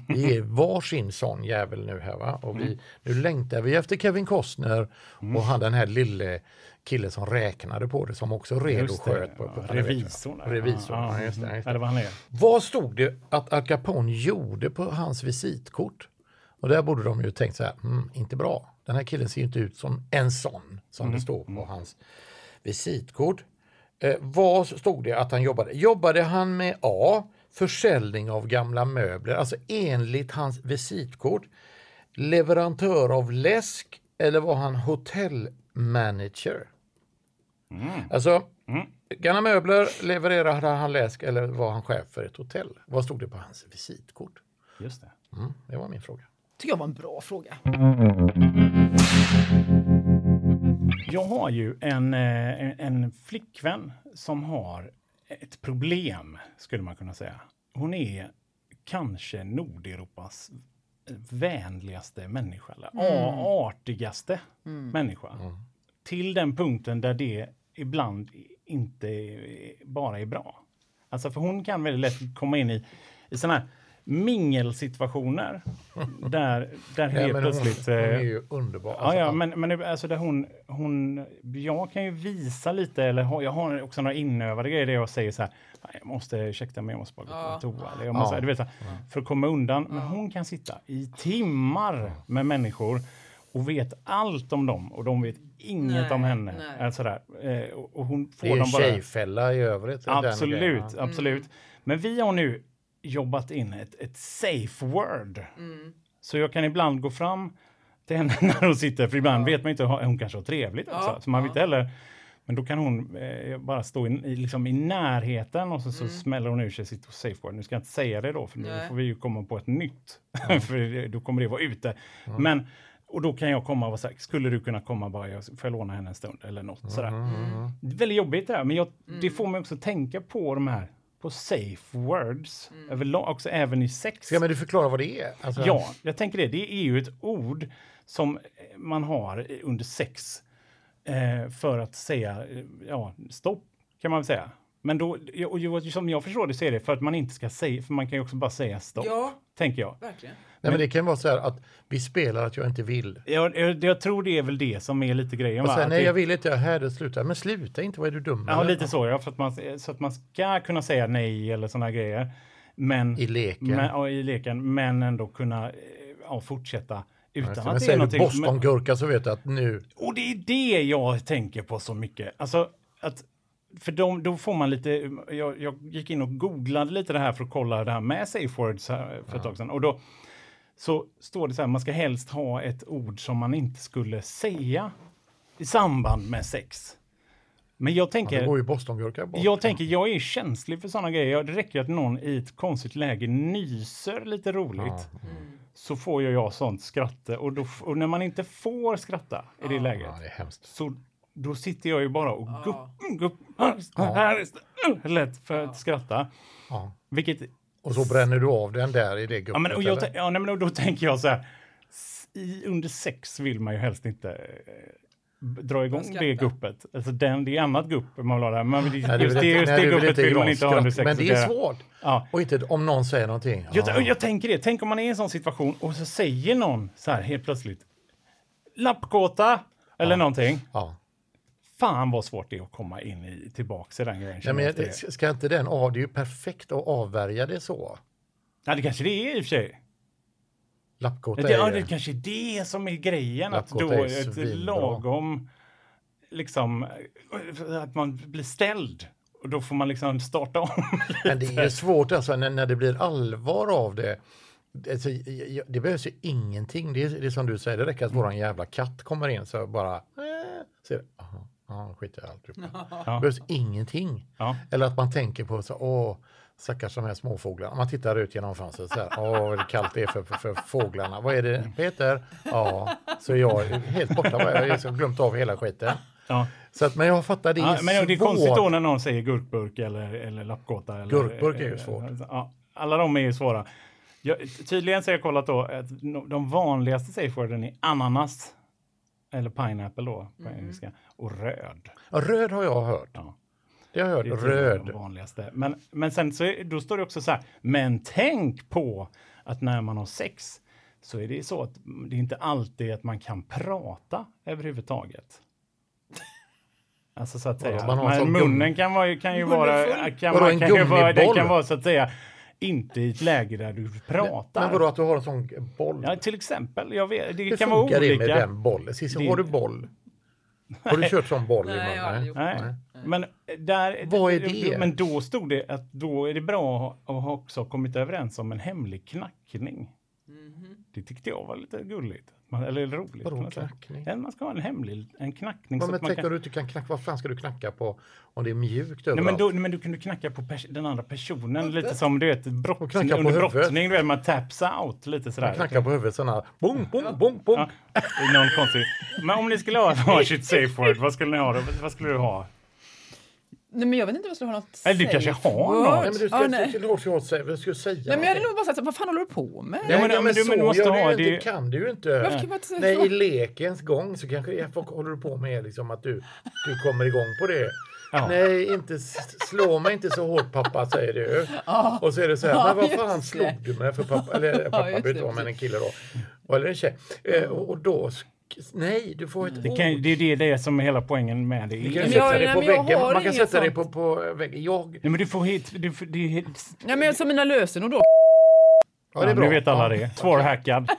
Vi är varsin sån jävel nu här va. Och vi, nu längtar vi efter Kevin Costner och han den här lille killen som räknade på det som också red och sköt på, på Ja, revisorn. Revisorn, ja, just det, just det. Ja, det var han är. Vad stod det att Al Capone gjorde på hans visitkort? Och där borde de ju tänkt så här, mm, inte bra. Den här killen ser ju inte ut som en sån som det står på hans visitkort. Eh, vad stod det att han jobbade? Jobbade han med A. Försäljning av gamla möbler, alltså enligt hans visitkort. Leverantör av läsk eller var han hotellmanager? Alltså, gamla möbler, levererade han läsk eller var han chef för ett hotell? Vad stod det på hans visitkort? Just det. Mm, det var min fråga. tycker jag var en bra fråga. Jag har ju en, eh, en, en flickvän som har ett problem, skulle man kunna säga. Hon är kanske Nordeuropas vänligaste människa, eller a- artigaste människa. Till den punkten där det ibland inte bara är bra. Alltså för hon kan väldigt lätt komma in i, i sådana här mingelsituationer där, där helt men hon, plötsligt... hon är eh, ju underbar. Ja, Alltså, ja, men, men det- alltså där hon, hon, jag kan ju visa lite, eller jag har också några inövade grejer där jag säger så här, "Nej, jag måste, ursäkta mig, jag måste bara gå på toa. Eller jag måste, Ja. du vet, så här, För att komma undan. Men hon kan sitta i timmar med människor och vet allt om dem och de vet inget Nej, om henne. nej. Alltså där. Eh, och hon får Det är dem en bara... tjejfälla i övrigt. Absolut, Ja. absolut. Men vi har nu jobbat in ett, ett safe word. Så jag kan ibland gå fram till henne när hon sitter, för ibland vet man inte, hon kanske har trevligt också. Ja, så man ja. vet inte heller. Men då kan hon eh, bara stå i, i, liksom i närheten och så, så smäller hon ur sig sitt safe word. Nu ska jag inte säga det då, för nu Nej. får vi ju komma på ett nytt. för då kommer det vara ute. Men, och då kan jag komma och här, skulle du kunna komma bara, jag, får jag låna henne en stund eller något sådär. Det är väldigt jobbigt det här, men jag, det får mig också tänka på de här, på safe words, överlag, också även i sex. Ska men du förklara vad det är? Alltså, Ja, jag tänker det. Det är ju ett ord som man har under sex eh, för att säga eh, ja, stopp, kan man väl säga. Men då, och ju- som jag förstår det så är det för att man inte ska säga, för man kan ju också bara säga stopp, Ja, tänker jag. verkligen. Nej, men det kan vara så här att vi spelar att jag inte vill. Jag, jag. jag tror det är väl det som är lite grejen. Och va? sen, Att nej det- jag vill inte, här det slutar. Men sluta inte, vad är du dum Ja, eller? lite så, ja, för att man, så att man ska kunna säga nej eller sådana grejer. Men, I leken. Men, ja, i leken, men ändå kunna eh, ja, fortsätta utan men att det är någonting. men- Bostongurka så vet du att nu... Och det är det jag tänker på så mycket. Alltså, att, för de, då får man lite, jag, jag gick in och googlade lite det här för att kolla det här med safe words här för ett tag sedan. Och då så står det så här, man ska helst ha ett ord som man inte skulle säga i samband med sex. Men jag Ja, tänker, det går ju Bostongurka bort. jag tänker, jag är känslig för sådana grejer. Det räcker att någon i ett konstigt läge nyser lite roligt. Så får ju jag sånt skratt. Och, då, och när man inte får skratta i det läget Ja, det är hemskt. så då sitter jag ju bara och gupp, gupp, här är lätt för att skratta. Ja. Vilket, Och så bränner du av den där i det guppet. ja men, och jag, eller? ja, nej, men då tänker jag så här, i, under sex vill man ju helst inte eh, dra igång det guppet. Alltså den, det är annat gupp man vill ha där. Men det, just Nej, det just nej, det guppet vill man inte ha under sex. Men det är svårt. Ja. Och inte om någon säger någonting. Jag, Ja. jag tänker det, tänk om man är i en sån situation och så säger någon så här helt plötsligt lappkåta eller någonting. Ja. Fan vad svårt det är att komma in i tillbaks i den grejen. Känner men ska inte den av? Det är ju perfekt att avvärja det så. Ja, det kanske det är i och för sig. Lappkåta Det, ja, är det kanske är det som är grejen. Att då ett lagom, liksom, att man blir ställd. Och då får man liksom starta om. Men det är ju svårt alltså när, när det blir allvar av det. Alltså, det behövs ju ingenting. Det är, det är som du säger, det räcker att våran jävla katt kommer in så bara... Eh, så det, aha, ja, jag i alltihop. Det behövs ingenting. Ja. Eller att man tänker på så, åh, stackars de här småfåglarna. Man tittar ut genom fönstret så här, åh vad det kallt det är för, för, för fåglarna. Vad är det, Peter? Ja, så jag är helt borta. Jag har liksom glömt av hela skiten. Ja. Så att, men jag fattar, det är Ja, men det är svårt. konstigt då när någon säger gurkburk eller, eller lappkåta. Eller, Gurkburk är ju eh, svårt. Ja, alla de är ju svåra. Jag, tydligen så har jag kollat då att no- de vanligaste safeworden är ananas, eller pineapple då på Mm. engelska, och röd. Ja, röd har jag hört. Ja. Det har jag Det hört. Röd. de vanligaste. Men, men sen så är, då står det också så här, men tänk på att när man har sex så är det så att det är inte alltid att man kan prata överhuvudtaget. Alltså så att säga. Man har men munnen kan, vara, kan ju vara, kan, Vadå, man kan ju vara, gummiboll? kan vara så att säga inte i ett läge där du pratar. Men vadå att du har en sån boll? Ja, till exempel. Jag vet, det Hur kan vara funkar det olika. med den bollen? Cissi, Det- har du boll? Har du kört sån boll i Nej, jag har aldrig gjort Nej. Men, där, Vad är det? men då stod det att då är det bra att ha också kommit överens om en hemlig knackning. Det tyckte jag var lite gulligt. Man, eller roligt. Vadå kan knackning? Ja, man ska ha en hemlig en knackning. Ja, men tänk kan, om du inte kan knacka, vad fan ska du knacka på om det är mjukt Nej, överallt? men, då, men du kunde knacka på den andra personen lite som du vet, brott, under brottning, du vet, man taps out lite sådär. knacka på huvudet sådana, bong, bong, bong, bong. Ja, någon konstig. Men om ni skulle ha varsitt safe word, vad skulle ni ha då? Vad skulle du ha? Nej, men jag vet inte vad jag skulle ha något Eller du safe kanske har något? Nej, men du ska, Ja, nej. du, säga Nej, men jag hade nog bara sagt vad fan håller du på med? Nej, men- men, men du- men du måste gör ha du det- inte, kan du ju inte. Inte Nej, i lekens gång så kanske det, vad håller du på med liksom att du, du kommer igång på det. Ja. Nej, inte slå mig inte så hårt pappa, säger du. Och så är det så här, Ja, men vad fan det. slog du mig för pappa? Eller pappa det, inte vara, men en kille då. Eller en tjej. Eh, och, och då, nej, du får ett Det, ord. kan, det är det, det som är hela poängen med det. Du kan Men sätta jag- dig nej, på väggen. Man kan sätta sånt. på, på väggen. Jag, Nej, men du får hit... Du, får- det Nej, men som mina lösenord då. ja, det är bra. Nu vet alla Ja. det. Svårhackad.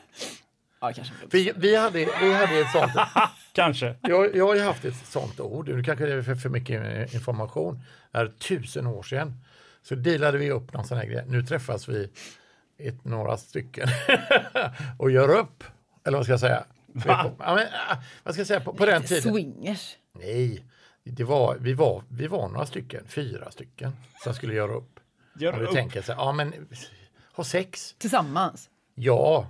Ja, kanske. Vi, vi, hade, vi hade ett sånt, Kanske. jag, jag har ju haft ett sånt ord, nu kanske det är för, för mycket information, det är tusen år sedan. Så delade vi upp någon sån här grej. Nu träffas vi ett, några stycken och gör upp. Eller vad ska jag säga? Ja, men, ah, vad ska jag säga? På, på den tiden. Swingers. Nej, det var, vi, var, vi var några stycken, fyra stycken, som skulle göra upp. Gör Och vi upp. tänker så ja men ha sex. Tillsammans. Ja.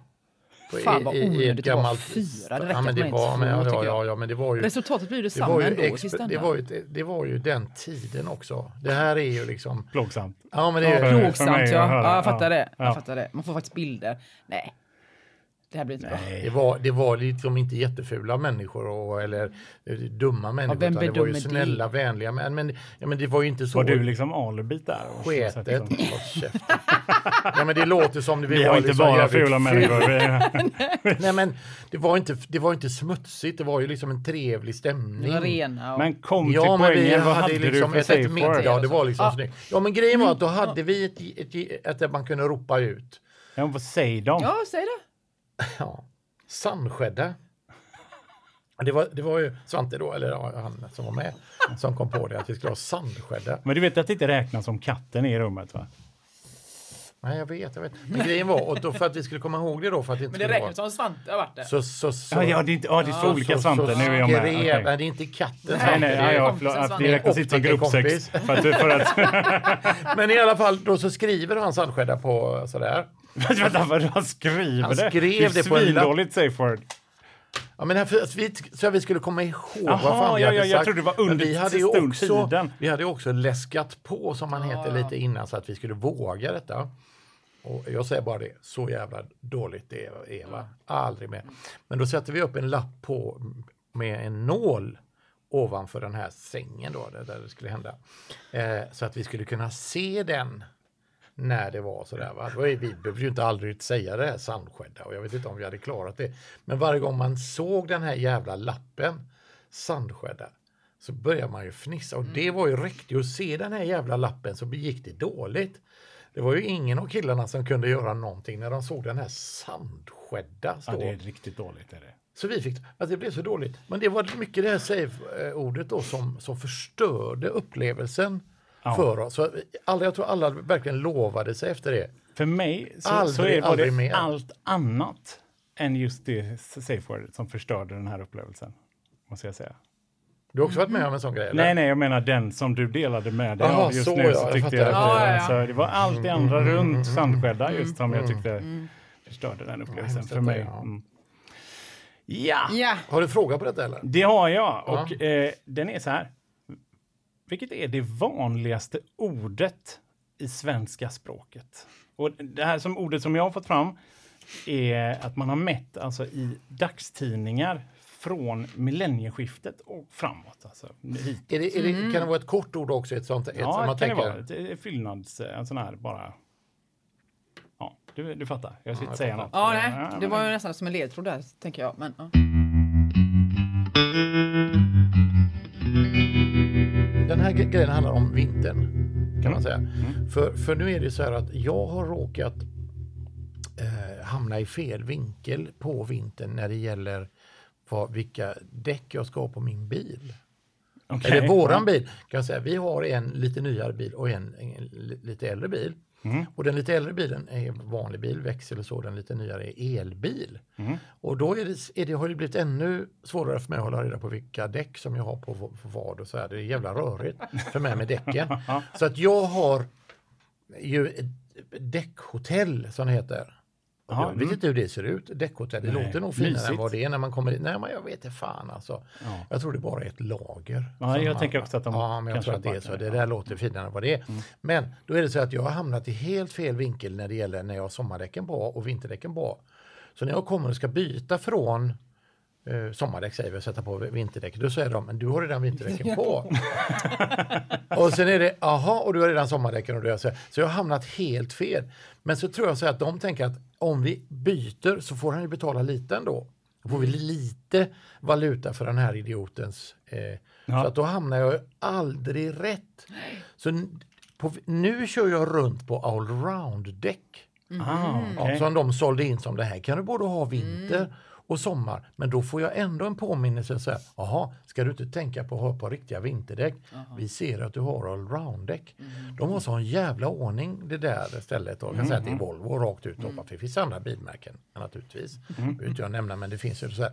På- Fan, vad onödigt det var fyra. Det räcker ja, men att det var, men, ja, ja, ja, men det var ju... Resultatet blir ju det detsamma ändå exp- det, var ju, det var ju den tiden också. Det här är ju liksom... Plågsamt. Ja, men det är, för Plågsamt ja. att ja. Jag fattar Ja. det. Ja. Jag fattar det. Man får faktiskt bilder. Nej. Det här blir inte bra. det var, det var liksom inte jättefula människor och, eller eh, dumma människor. vem utan det var ju snälla, det? vänliga. Men, men, ja, men det var ju inte så... Var du liksom alibit där? Sketet. liksom- ja, men det låter som det Vi har var inte liksom bara fula ful- människor. Vi- Nej men det var, inte, det var inte smutsigt, det var ju liksom en trevlig stämning. Rena och... Men kom till Ja, men vi poängen. Vad hade hade du liksom för ett, safe ett middag, det var liksom Ja. snyggt. Ja men grejen var att då hade vi ett, ett, ett, ett man kunde ropa ut. Ja, vad säger de? Ja, säg det. Ja. Sandskädda. Det var, det var ju Svante då, eller ja, han som var med, som kom på det att vi skulle ha sandskädda. Men du vet att det inte räknas som katten i rummet va? Nej jag vet, jag vet. Men grejen var, och då för att vi skulle komma ihåg det då för att det inte Men det räknas som Svante har varit det. Så, så, så, Ja, ja, det är, inte, ja, det är två olika Svante. Nu är jag med. skrev- Okej. Nej, det är inte katten Nej, nej, det ja, är- ja, kompisen förlåt, det räknas inte som gruppsex. För att, för att, Men i alla fall, då så skriver han sandskädda på sådär. Vänta, vad han skriver Han det? skrev det är svindåligt safe word. Ja, men för att vi, så att vi skulle komma ihåg vad Jaha, fan vi ja, hade ja, jag sagt. trodde det var under vi hade också. Vi hade också läskat på, som man heter, lite innan så att vi skulle våga detta. Och jag säger bara det, så jävla dåligt det är Eva. Aldrig mer. Men då sätter vi upp en lapp på med en nål ovanför den här sängen då, där där det skulle hända. Eh, så att vi skulle kunna se den när det var sådär. Va? Vi behövde ju inte aldrig säga det här sandskädda och jag vet inte om vi hade klarat det. Men varje gång man såg den här jävla lappen, sandskädda, så började man ju fnissa. Och det var ju ju att se den här jävla lappen så gick det dåligt. Det var ju ingen av killarna som kunde göra någonting när de såg den här sandskädda stå. Ja, det är riktigt dåligt. Är det. Så vi fick, att det blev så dåligt. Men det var mycket det här save-ordet då som, som förstörde upplevelsen Ja. för oss. Så alla, jag tror alla verkligen lovade sig efter det. För mig så, så Aldrig, är, var det mer. allt annat än just det safe wordet som förstörde den här upplevelsen. Måste jag säga. Du har också varit med om en sån grej? Eller? Nej, nej, jag menar den som du delade med dig av just så nu. Så jag tyckte fattar. jag att det, ja, ja. Så det var allt det andra Mm, runt Sandskädda just som jag tyckte förstörde den upplevelsen för mig. ja. Mm. Ja, Ja. Har du fråga på detta eller? det har jag. Och eh, den är så här. Vilket är det vanligaste ordet i svenska språket? Och det här som ordet som jag har fått fram är att man har mätt alltså i dagstidningar från millennieskiftet och framåt. Alltså. Är det, är det, Kan det vara ett kort ord också? Ett sånt, ett som Ja, man det kan tänker, det vara. Ett- fyllnads... En sån här bara... Ja, du, du fattar. Jag ska inte säga något. Ja, nej. Ja, Det var ju nästan som en ledtråd där, tänker jag. Men, ja. Här gre- grejen handlar om vintern. Kan Mm. man säga. För, för nu är det så här att jag har råkat eh, hamna i fel vinkel på vintern när det gäller vad, vilka däck jag ska ha på min bil. Okej, Eller våran bil. Kan jag säga. Vi har en lite nyare bil och en, en li- lite äldre bil. Mm. Och den lite äldre bilen är vanlig bil, växel och så. Den lite nyare är elbil. Mm. Och då är det, är det, har det blivit ännu svårare för mig att hålla reda på vilka däck som jag har på, på vad och så här. Det är jävla rörigt för mig med däcken. Så att jag har ju däckhotell som det heter. Ja, jag vet mm. inte hur det ser ut, däckhotell. Det Nej, låter nog finare mysigt. än vad det är när man kommer dit. Nej, men jag vet inte fan alltså. Ja. Jag tror det bara är ett lager. Ja, jag man- tänker också att de Ja, men jag tror att det är så. Det ja. där låter finare än vad det är. Men då är det så att jag har hamnat i helt fel vinkel när det gäller när jag har sommardäcken på och vinterdäcken på. Så när jag kommer och ska byta från eh, sommardäck säger vi och sätta på vinterdäck, då säger de men du har redan vinterdäcken på. och sen är det, aha, och du har redan sommardäcken och du har så, så jag har hamnat helt fel. Men så tror jag så att de tänker att om vi byter så får han ju betala lite ändå. Då får vi lite valuta för den här idiotens... Eh, Ja. Så att då hamnar jag ju aldrig rätt. Så på, nu kör jag runt på allround-däck. Ah, Ja, okej. som de sålde in som det här kan du både ha vinter och sommar. Men då får jag ändå en påminnelse så här, jaha, ska du inte tänka på att ha på riktiga vinterdäck? Vi ser att du har allround-däck. De har sån jävla ordning det där stället. Då. Jag kan säga att det är Volvo rakt ut. Mm. Det finns andra bilmärken naturligtvis. Det behöver inte jag nämna men det finns ju så här.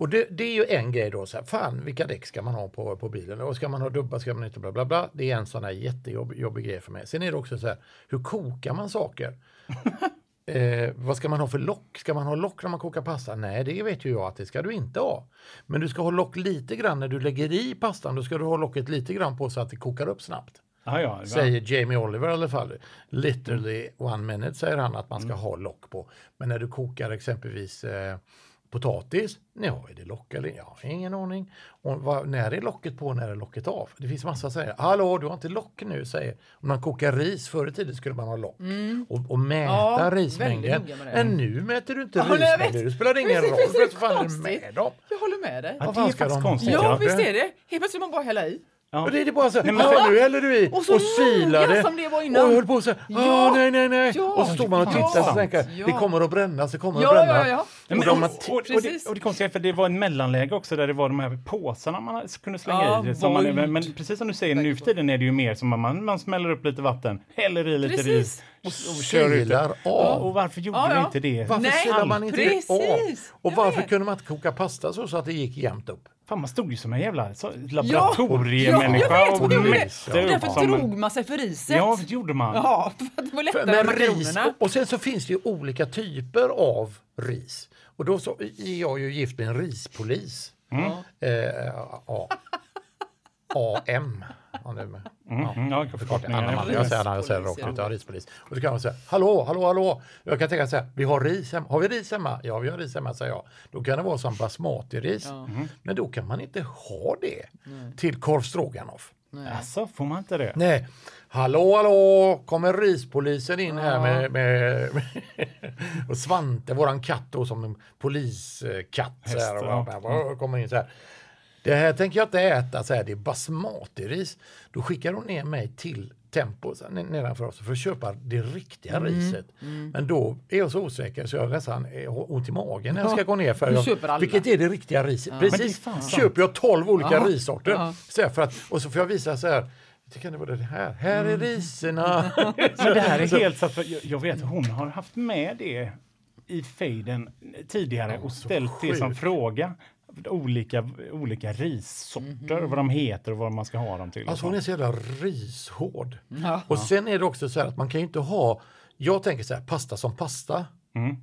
Och det, det är ju en grej då, så här, fan vilka däck ska man ha på, på bilen? Och ska man ha dubbar, ska man inte bla bla bla. Det är en sån här jättejobbig jobbig grej för mig. Sen är det också så här, hur kokar man saker? Eh, vad ska man ha för lock? Ska man ha lock när man kokar pasta? Nej, det vet ju jag att det ska du inte ha. Men du ska ha lock lite grann när du lägger i pastan. Då ska du ha locket lite grann på så att det kokar upp snabbt. Ah, ja. Säger Jamie Oliver i alla fall. Literally one minute säger han att man ska ha lock på. Men när du kokar exempelvis eh, potatis, ja, är det lock eller? Ja, ingen aning. Och vad, när är locket på, när är locket av? Det finns massa säger, hallå, du har inte lock nu, säger Om man kokar ris, förr i tiden skulle man ha lock och, och mäta Ja, rismängden. Men nu mäter du inte Ja, rismängden, det spelar ingen Precis, roll. precis, Vad fan är med dem? Jag håller med dig. Ja, det är faktiskt konstigt. Ja, visst det- är det. Helt plötsligt man bara hälla i. Ja. Och det är det bara så här, Nej, men "Ja, nu häller du i Och så silar noga det. som det var innan. Och höll på så Ja. "Ah, nej, nej, nej. Ja. och så stod man och Ja. tittade och tänkte, Ja. det kommer att brännas, det kommer Ja, att bränna. ja, ja. Och men, de och, och, och, det, Precis. och det konstiga för det var en mellanläge också där det var de här påsarna man kunde slänga Ja, i. Som man, men, precis som du säger, nu för tiden är det ju mer som att man, man smäller upp lite vatten, häller i lite Precis. ris och, och kör ut Silar det. av. Och varför gjorde Ja, ja. inte det? Varför Nej, silar man inte precis. det av? Och Jag varför vet. kunde man inte koka pasta så, så att det gick jämnt upp? Fan, man stod ju som en jävla laboratoriemänniska ja, jag vet, och det. mätte Och därför drog man sig för riset. Ja, det gjorde man. Ja, för det var lättare Men med ris, och sen så finns det ju olika typer av ris. Och då så är jag ju gift med en rispolis. Eh, ja. AM. Ja, nu med. Ja. Mm, ja, Förkortning, förkortningen. Anna Ja, Maria, jag säger jag säger rakt ut, jag är rispolis. Och så kan man säga, hallå, hallå, hallå. Jag kan tänka så här, vi har ris hemma. Har vi ris hemma? Ja, vi har ris hemma, säger jag. Då kan det vara som basmati-ris. Men då kan man inte ha det till korv stroganoff. Alltså, får man inte det? Nej, hallå, hallå, kommer rispolisen in här med, med, med och Svante, våran katt då som en poliskatt. Så här, och, ja. och, och, kommer in så här. Det här tänker jag inte äta, så här, det är basmati-ris. Då skickar hon ner mig till Tempo nedanför oss för att köpa det riktiga Mm. riset. Men då är jag så osäker så jag nästan eh, har ont i magen när jag ska gå ner. För jag, vilket är det riktiga riset? Är Precis, köper jag 12 olika Ja. rissorter. Ja. Så för att, och så får jag visa så här. Det kan det vara det här. Här är riserna. Men det här är helt så att jag, vet hon har haft med det i fejden tidigare och ställt det som fråga. Olika, olika rissorter, vad de heter och vad man ska ha dem till. Alltså hon är så jävla rishård. Ja. Och sen är det också så här att man kan ju inte ha, jag tänker så här, pasta som pasta. Mm.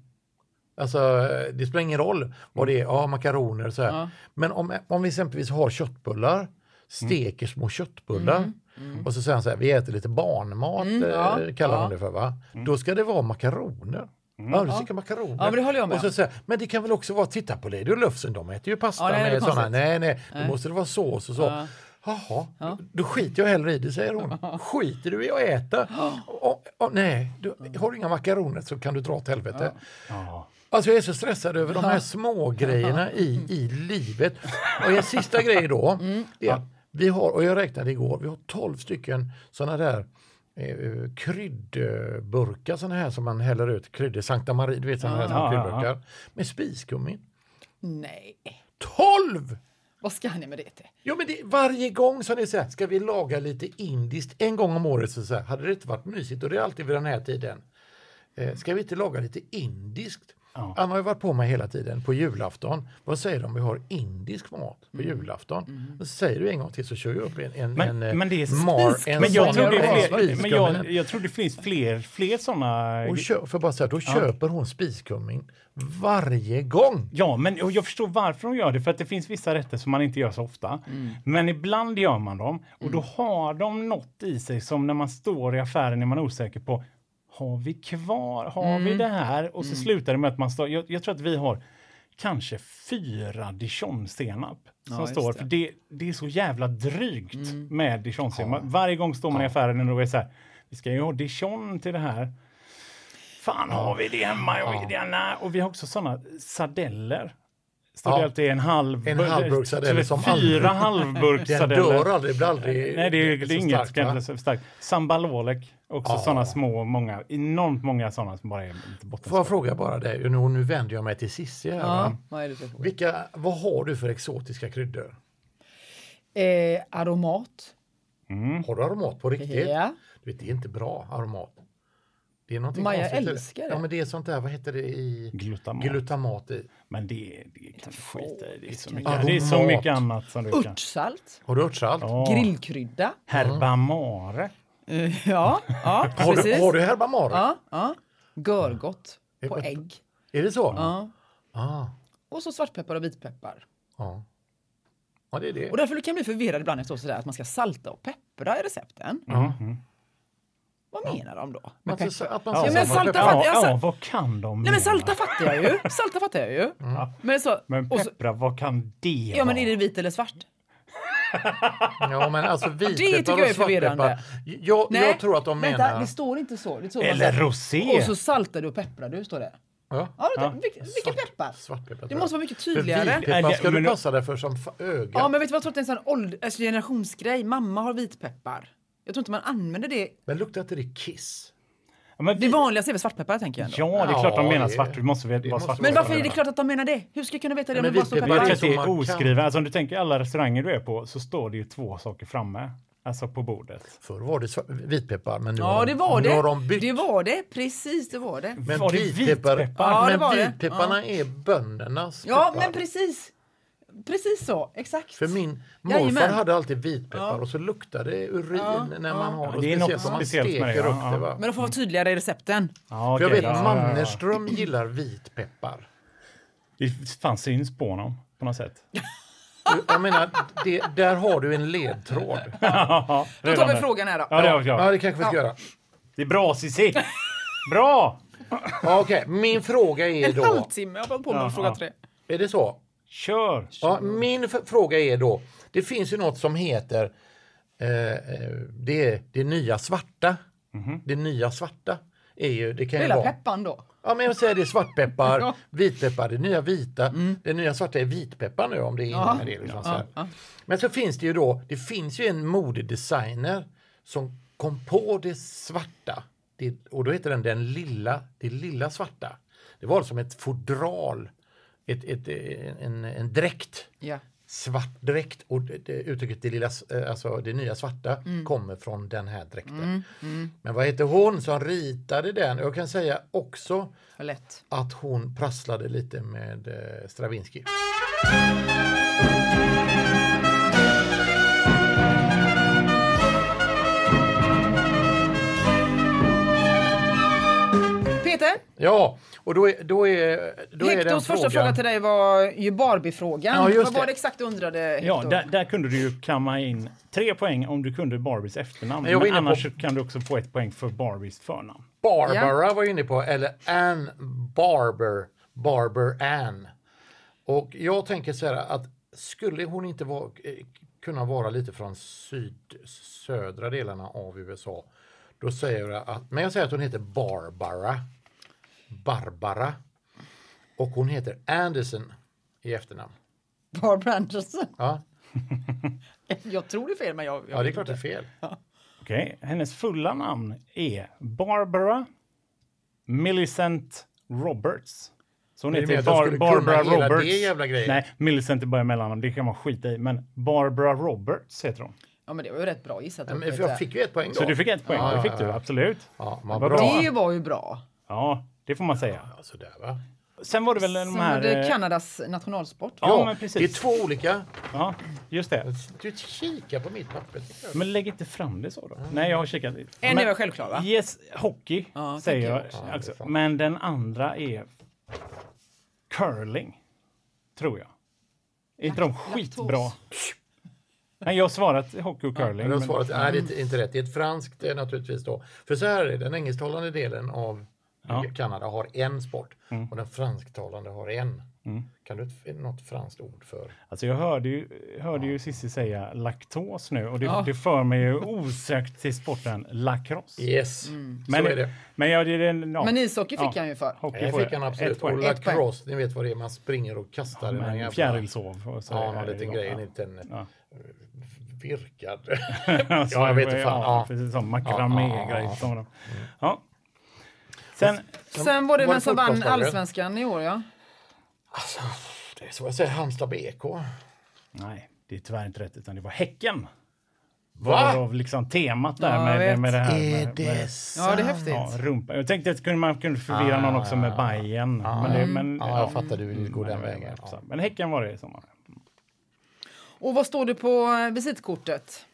Alltså det spelar ingen roll vad det är, ja makaroner och så här. Ja. Men om, om vi exempelvis har köttbullar, steker små köttbullar och så säger han så här, vi äter lite barnmat, Mm, ja, eh, kallar ja. hon det för va? Då ska det vara makaroner. Ja, du tycker makaroner. Ja, men det håller jag med och så säger, men det kan väl också vara, titta på Lady och Lufsen, de äter ju pasta Ja, nej, med sådana, nej nej, då måste det vara sås och så. Ja. Jaha, då, då skiter jag hellre i det, säger hon. Skiter du i att äta? Och, och, nej, du, har du inga makaroner så kan du dra åt helvete. Ja. Alltså jag är så stressad över de här små grejerna i, i livet. Och en sista grej då, Mm. det vi har, och jag räknade igår, vi har 12 stycken sådana där eh, kryddburkar, sådana här som man häller ut, kryddor, Sankta Maria, du vet sådana här Ja, ja, ja. kryddburkar, med spiskummin. Nej, 12! vad ska ni med det till? Jo men det, varje gång som så här, ska vi laga lite indiskt en gång om året så, så här, hade det inte varit mysigt och det är alltid vid den här tiden. Eh, ska vi inte laga lite indiskt? Ja. Anna har ju varit på mig hela tiden på julafton. Vad säger de om vi har indisk mat på julafton? Och så säger du en gång till så kör jag upp en, en, Men, en eh, men det är mar, en men jag tror det är fler, men jag, jag tror det finns fler, fler sådana. och kö, för bara säga, då köper hon spiskummin varje gång. Ja, men och jag förstår varför de gör det, för att det finns vissa rätter som man inte gör så ofta. Men ibland gör man dem och då har de något i sig som när man står i affären är man osäker på, har vi kvar, har vi det här? Och så slutar det med att man står, jag, jag tror att vi har kanske fyra dijonsenap som just står, det. för det, det är så jävla drygt med dijonsenap. Varje gång står man i affären och är så här, vi ska ju ha dijon till det här. Fan, har vi det hemma? Nej. Och vi har också såna sardeller Står det alltid en halv... En halvburksardell som Fyra aldrig- Den dör aldrig, det blir aldrig Nej, det är, det är så inget starkt, så starkt. Sambalolek, också Ja. sådana små, många, enormt många sådana som bara är lite Får jag fråga bara dig, nu, nu vänder jag mig till Cissi här. Ja, va? vad är? Vilka, vad har du för exotiska kryddor? Eh, aromat. Har du aromat på riktigt? Ja. Du vet, det är inte bra aromat. Det är någonting Maja konstigt älskar det. Ja, men det är sånt där, vad heter det i? Glutamat. Glutamat i. Men det, det kan du skita i. Det är så mycket, det är så mycket annat som du kan. Örtsalt. Har du örtsalt? Ja. Grillkrydda. Herbamare. Eh, ja, ja Har, precis. du, har du herbamare? Ja, ja. Görgott Det på ägg. Är det så? Ja. Ah, Och så svartpeppar och vitpeppar. ja. ja, det är det. Och därför kan jag bli förvirrad ibland när det står sådär att man ska salta och peppra i recepten. Mm. Vad menar de då? Man peppar? att man Ja, men salta fattar jag. ja, vad kan de Nej men salta fattar jag ju. Salta fattar jag ju. Men så, Men och så, peppra, vad kan det ja men är det vit eller svart? Ja, men alltså tycker vitpeppar jag är och svartpeppar. förvirrande. Jag, jag tror att de vänta, menar... det står inte så. Det står Eller bara så rosé. Och så saltar du och pepprar du, står det. Ja. Ja, det, Ja. Vilket, vilket peppar? Svartpeppar. Det måste jag. vara mycket tydligare. vitpeppar ska du passa dig för som öga. Ja, men vet du vad jag tror att det är en sån ålder, alltså generationsgrej. Mamma har vitpeppar. Jag tror inte man använder det. Men luktar inte det kiss? Ja, men Det vi, vanligaste är väl svartpeppar tänker jag ändå. ja, det är klart de Ja, menar det- svart. Vi måste veta det vad måste svart vara Men varför är det klart att de menar det? Hur ska jag kunna veta det om det bara står Jag tror peppar? att det är oskrivet. Alltså om du tänker alla restauranger du är på så står det ju två saker framme. Alltså på bordet. Förr var det vitpeppar, men nu Ja, har det de, var nu har det. de bytt. Det var det. Precis, det var det. Men Var det vitpeppar, vitpeppar? Ja, det men det. vitpepparna är böndernas Ja, peppar. men precis. Precis så. Exakt. För min morfar Jajamän. hade alltid vitpeppar Ja. och så luktade det urin Ja, när ja. man har Ja, och det är något speciellt med det, ja, ja. det. Va? Men de får vara tydligare i recepten. Ja, För jag vet ja, ja, ja. Mannerström gillar vitpeppar. Det fan syns på honom på något sätt. Jag menar, det, där har du en ledtråd. Ja, Då tar vi frågan här då. Ja, det är Ja, det kanske vi ska göra. Det är bra Cissi. Bra! Ja, Okej, min fråga är En då... halvtimme har jag hållit på med Ja, fråga ja. tre. Är det så? Kör! Ja, min fråga är då, det finns ju något som heter eh, eh, det, det nya svarta. Det nya svarta är ju, det kan ju Lilla vara... peppan då. Ja, men jag säger det är svartpeppar, Ja. vitpeppar, det nya vita. Det nya svarta är vitpeppar nu om det är inne Ja. med det. Liksom, så här. Ja, ja. Men så finns det ju då, det finns ju en modedesigner som kom på det svarta. Det, och då heter den den lilla, det lilla svarta. Det var som ett fodral, ett, ett, en, en dräkt Ja. svart dräkt och uttrycket det, lilla, eh, alltså det nya svarta kommer från den här dräkten. Men vad heter hon som ritade den? Jag kan säga också lätt. att hon prasslade lite med eh, Stravinsky. Ja, och då är, då är, då är den Hektors första frågan... fråga till dig var ju Barbie-frågan. Ja, Vad var det. exakt du undrade, Ja, Hector? där, där kunde du ju kamma in tre poäng om du kunde Barbies efternamn. Men jag var Men inne på- annars kan du också få ett poäng för Barbies förnamn. Barbara var jag inne på, eller Ann Barber, Barber Ann. Och jag tänker så här att skulle hon inte vara, eh, kunna vara lite från syd, södra delarna av USA, då säger jag att, men jag säger att hon heter Barbara, Barbara, och hon heter Anderson i efternamn. Barbara Anderson. Ja, Jag tror det är fel, men jag... jag ja det är klart det är fel. Okej, hennes fulla namn är Barbara Millicent Roberts. Så hon Är det heter Bar- Barbara Roberts. det? Nej, Millicent är bara mellannamn, det kan man skita i. Men Barbara Roberts heter hon. Ja, men det var ju rätt bra gissat. Ja, men jag fick ju ett poäng då. Så du fick ett poäng, Ja, det ja, fick ja, du ja. absolut. Ja, Vad bra. bra. Det var ju bra. Ja, det får man säga. Ja, sådär va. Sen var det väl de Sen här... var det eh, Kanadas nationalsport. Ja, Ja, men precis. det är två olika. Ja, just det. Du kikar på mitt papper. Men lägg inte fram det så då. Nej, jag har kikat. En Men- är väl självklar, va? Yes, hockey Ja, säger jag jag. Ja, sant. Men den andra är curling, tror jag. Är inte de skitbra? Nej, jag har svarat hockey och curling. Har men- svarat, nej, det är inte- rätt. Det är ett franskt naturligtvis då. För så här är det, den engelsktalande delen av Ja. Mm. Kanada har en sport och den fransktalande har en. Kan du något franskt ord för? Alltså jag hörde ju, hörde ju Cissi säga laktos nu och det, Ja. det för mig ju osökt till sporten lacrosse. Yes, Mm. Men, så är det. men jag, det, det, ja, Men ishockey fick Ja. han ju för. hockey Det fick han absolut. Och lacrosse, ni vet vad det är, man springer och kastar. Fjärilshov. och så Ja, någon liten grej, en Ja. liten Ja. virkad. Ja, jag vet inte fan. Ja, Ja. precis som Ja, ja, makramé-grej. ja. som de- Ja. Sen, Sen var det Var det vem som vann allsvenskan i år ja. Alltså, det är så jag säger, Halmstad BK. nej, det är tyvärr inte rätt, utan det var Häcken. Va? Varav liksom temat där Ja, med, med det här. Är med, det med, Ja, det är häftigt. ja, rumpa. Jag tänkte att man kunde förvirra någon också med Bajen. men det, men, Ja, jag fattar, du vill gå den men- vägen. Ja. Men Häcken var det i sommar. Och vad står det på eh, visitkortet?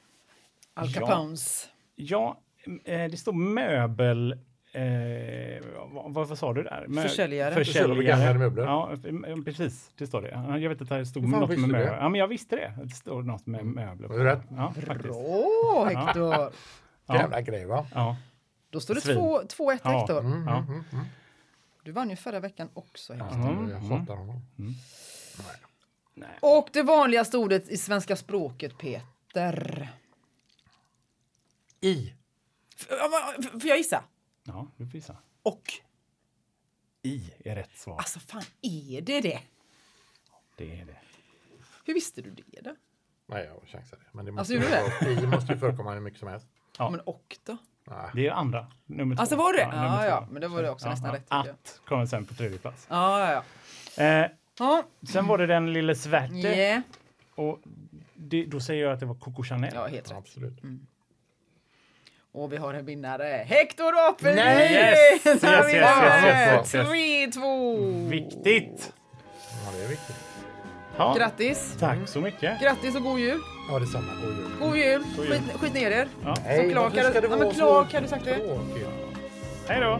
Al Ja. Capones. Ja, eh, det står möbel... Eh, vad, vad, sa du där? Mö- Försäljare. Försäljare möbler. Ja, eh, precis. Det står det. Ja, Jag vet att det stod fan något med möbler. det? Ja, men jag visste det. Det står något med möbler. Har du rätt? Ja, faktiskt. Åh, Hector! Ja. Jävla grej va? Ja. Då står det Svin. 2-1 Ja. Hector. Mm, Ja. Du vann ju förra veckan också Hector. Mm. Jag hatar honom. Och det vanligaste ordet i svenska språket Peter. I. F- Får jag gissa? Ja, du får gissa. Och. I är rätt svar. Alltså fan, är det det? Det är det. Hur visste du det då? Nej, jag chansade. Men det Alltså, måste, gjorde ju I måste ju förekomma hur mycket som helst. Ja. Men och då? Nej. Det är andra. Nummer två. Alltså var det? Ja, två. ja, men det var det också nästan rätt, tycker jag. Att kommer sen på tredje plats. Ja, ja, ja. Eh, Ja, sen var det den lille Sverte. yeah. Och det, då säger jag att det var Coco Chanel. ja helt Ja, rätt. absolut. Och vi har en vinnare. Hector Apelin! Nej! Yes! Yes, yes, vi yes, har yes, yes, yes. 3-2! Viktigt! Ja, det är viktigt. Ja, Grattis! Tack så mycket. Grattis och god jul! Ja, detsamma. God jul. God jul! God jul. Skit, skit ner er! Ja. Nej, Clark varför hade- ska det Ja, men Clark så hade sagt det. Hej då!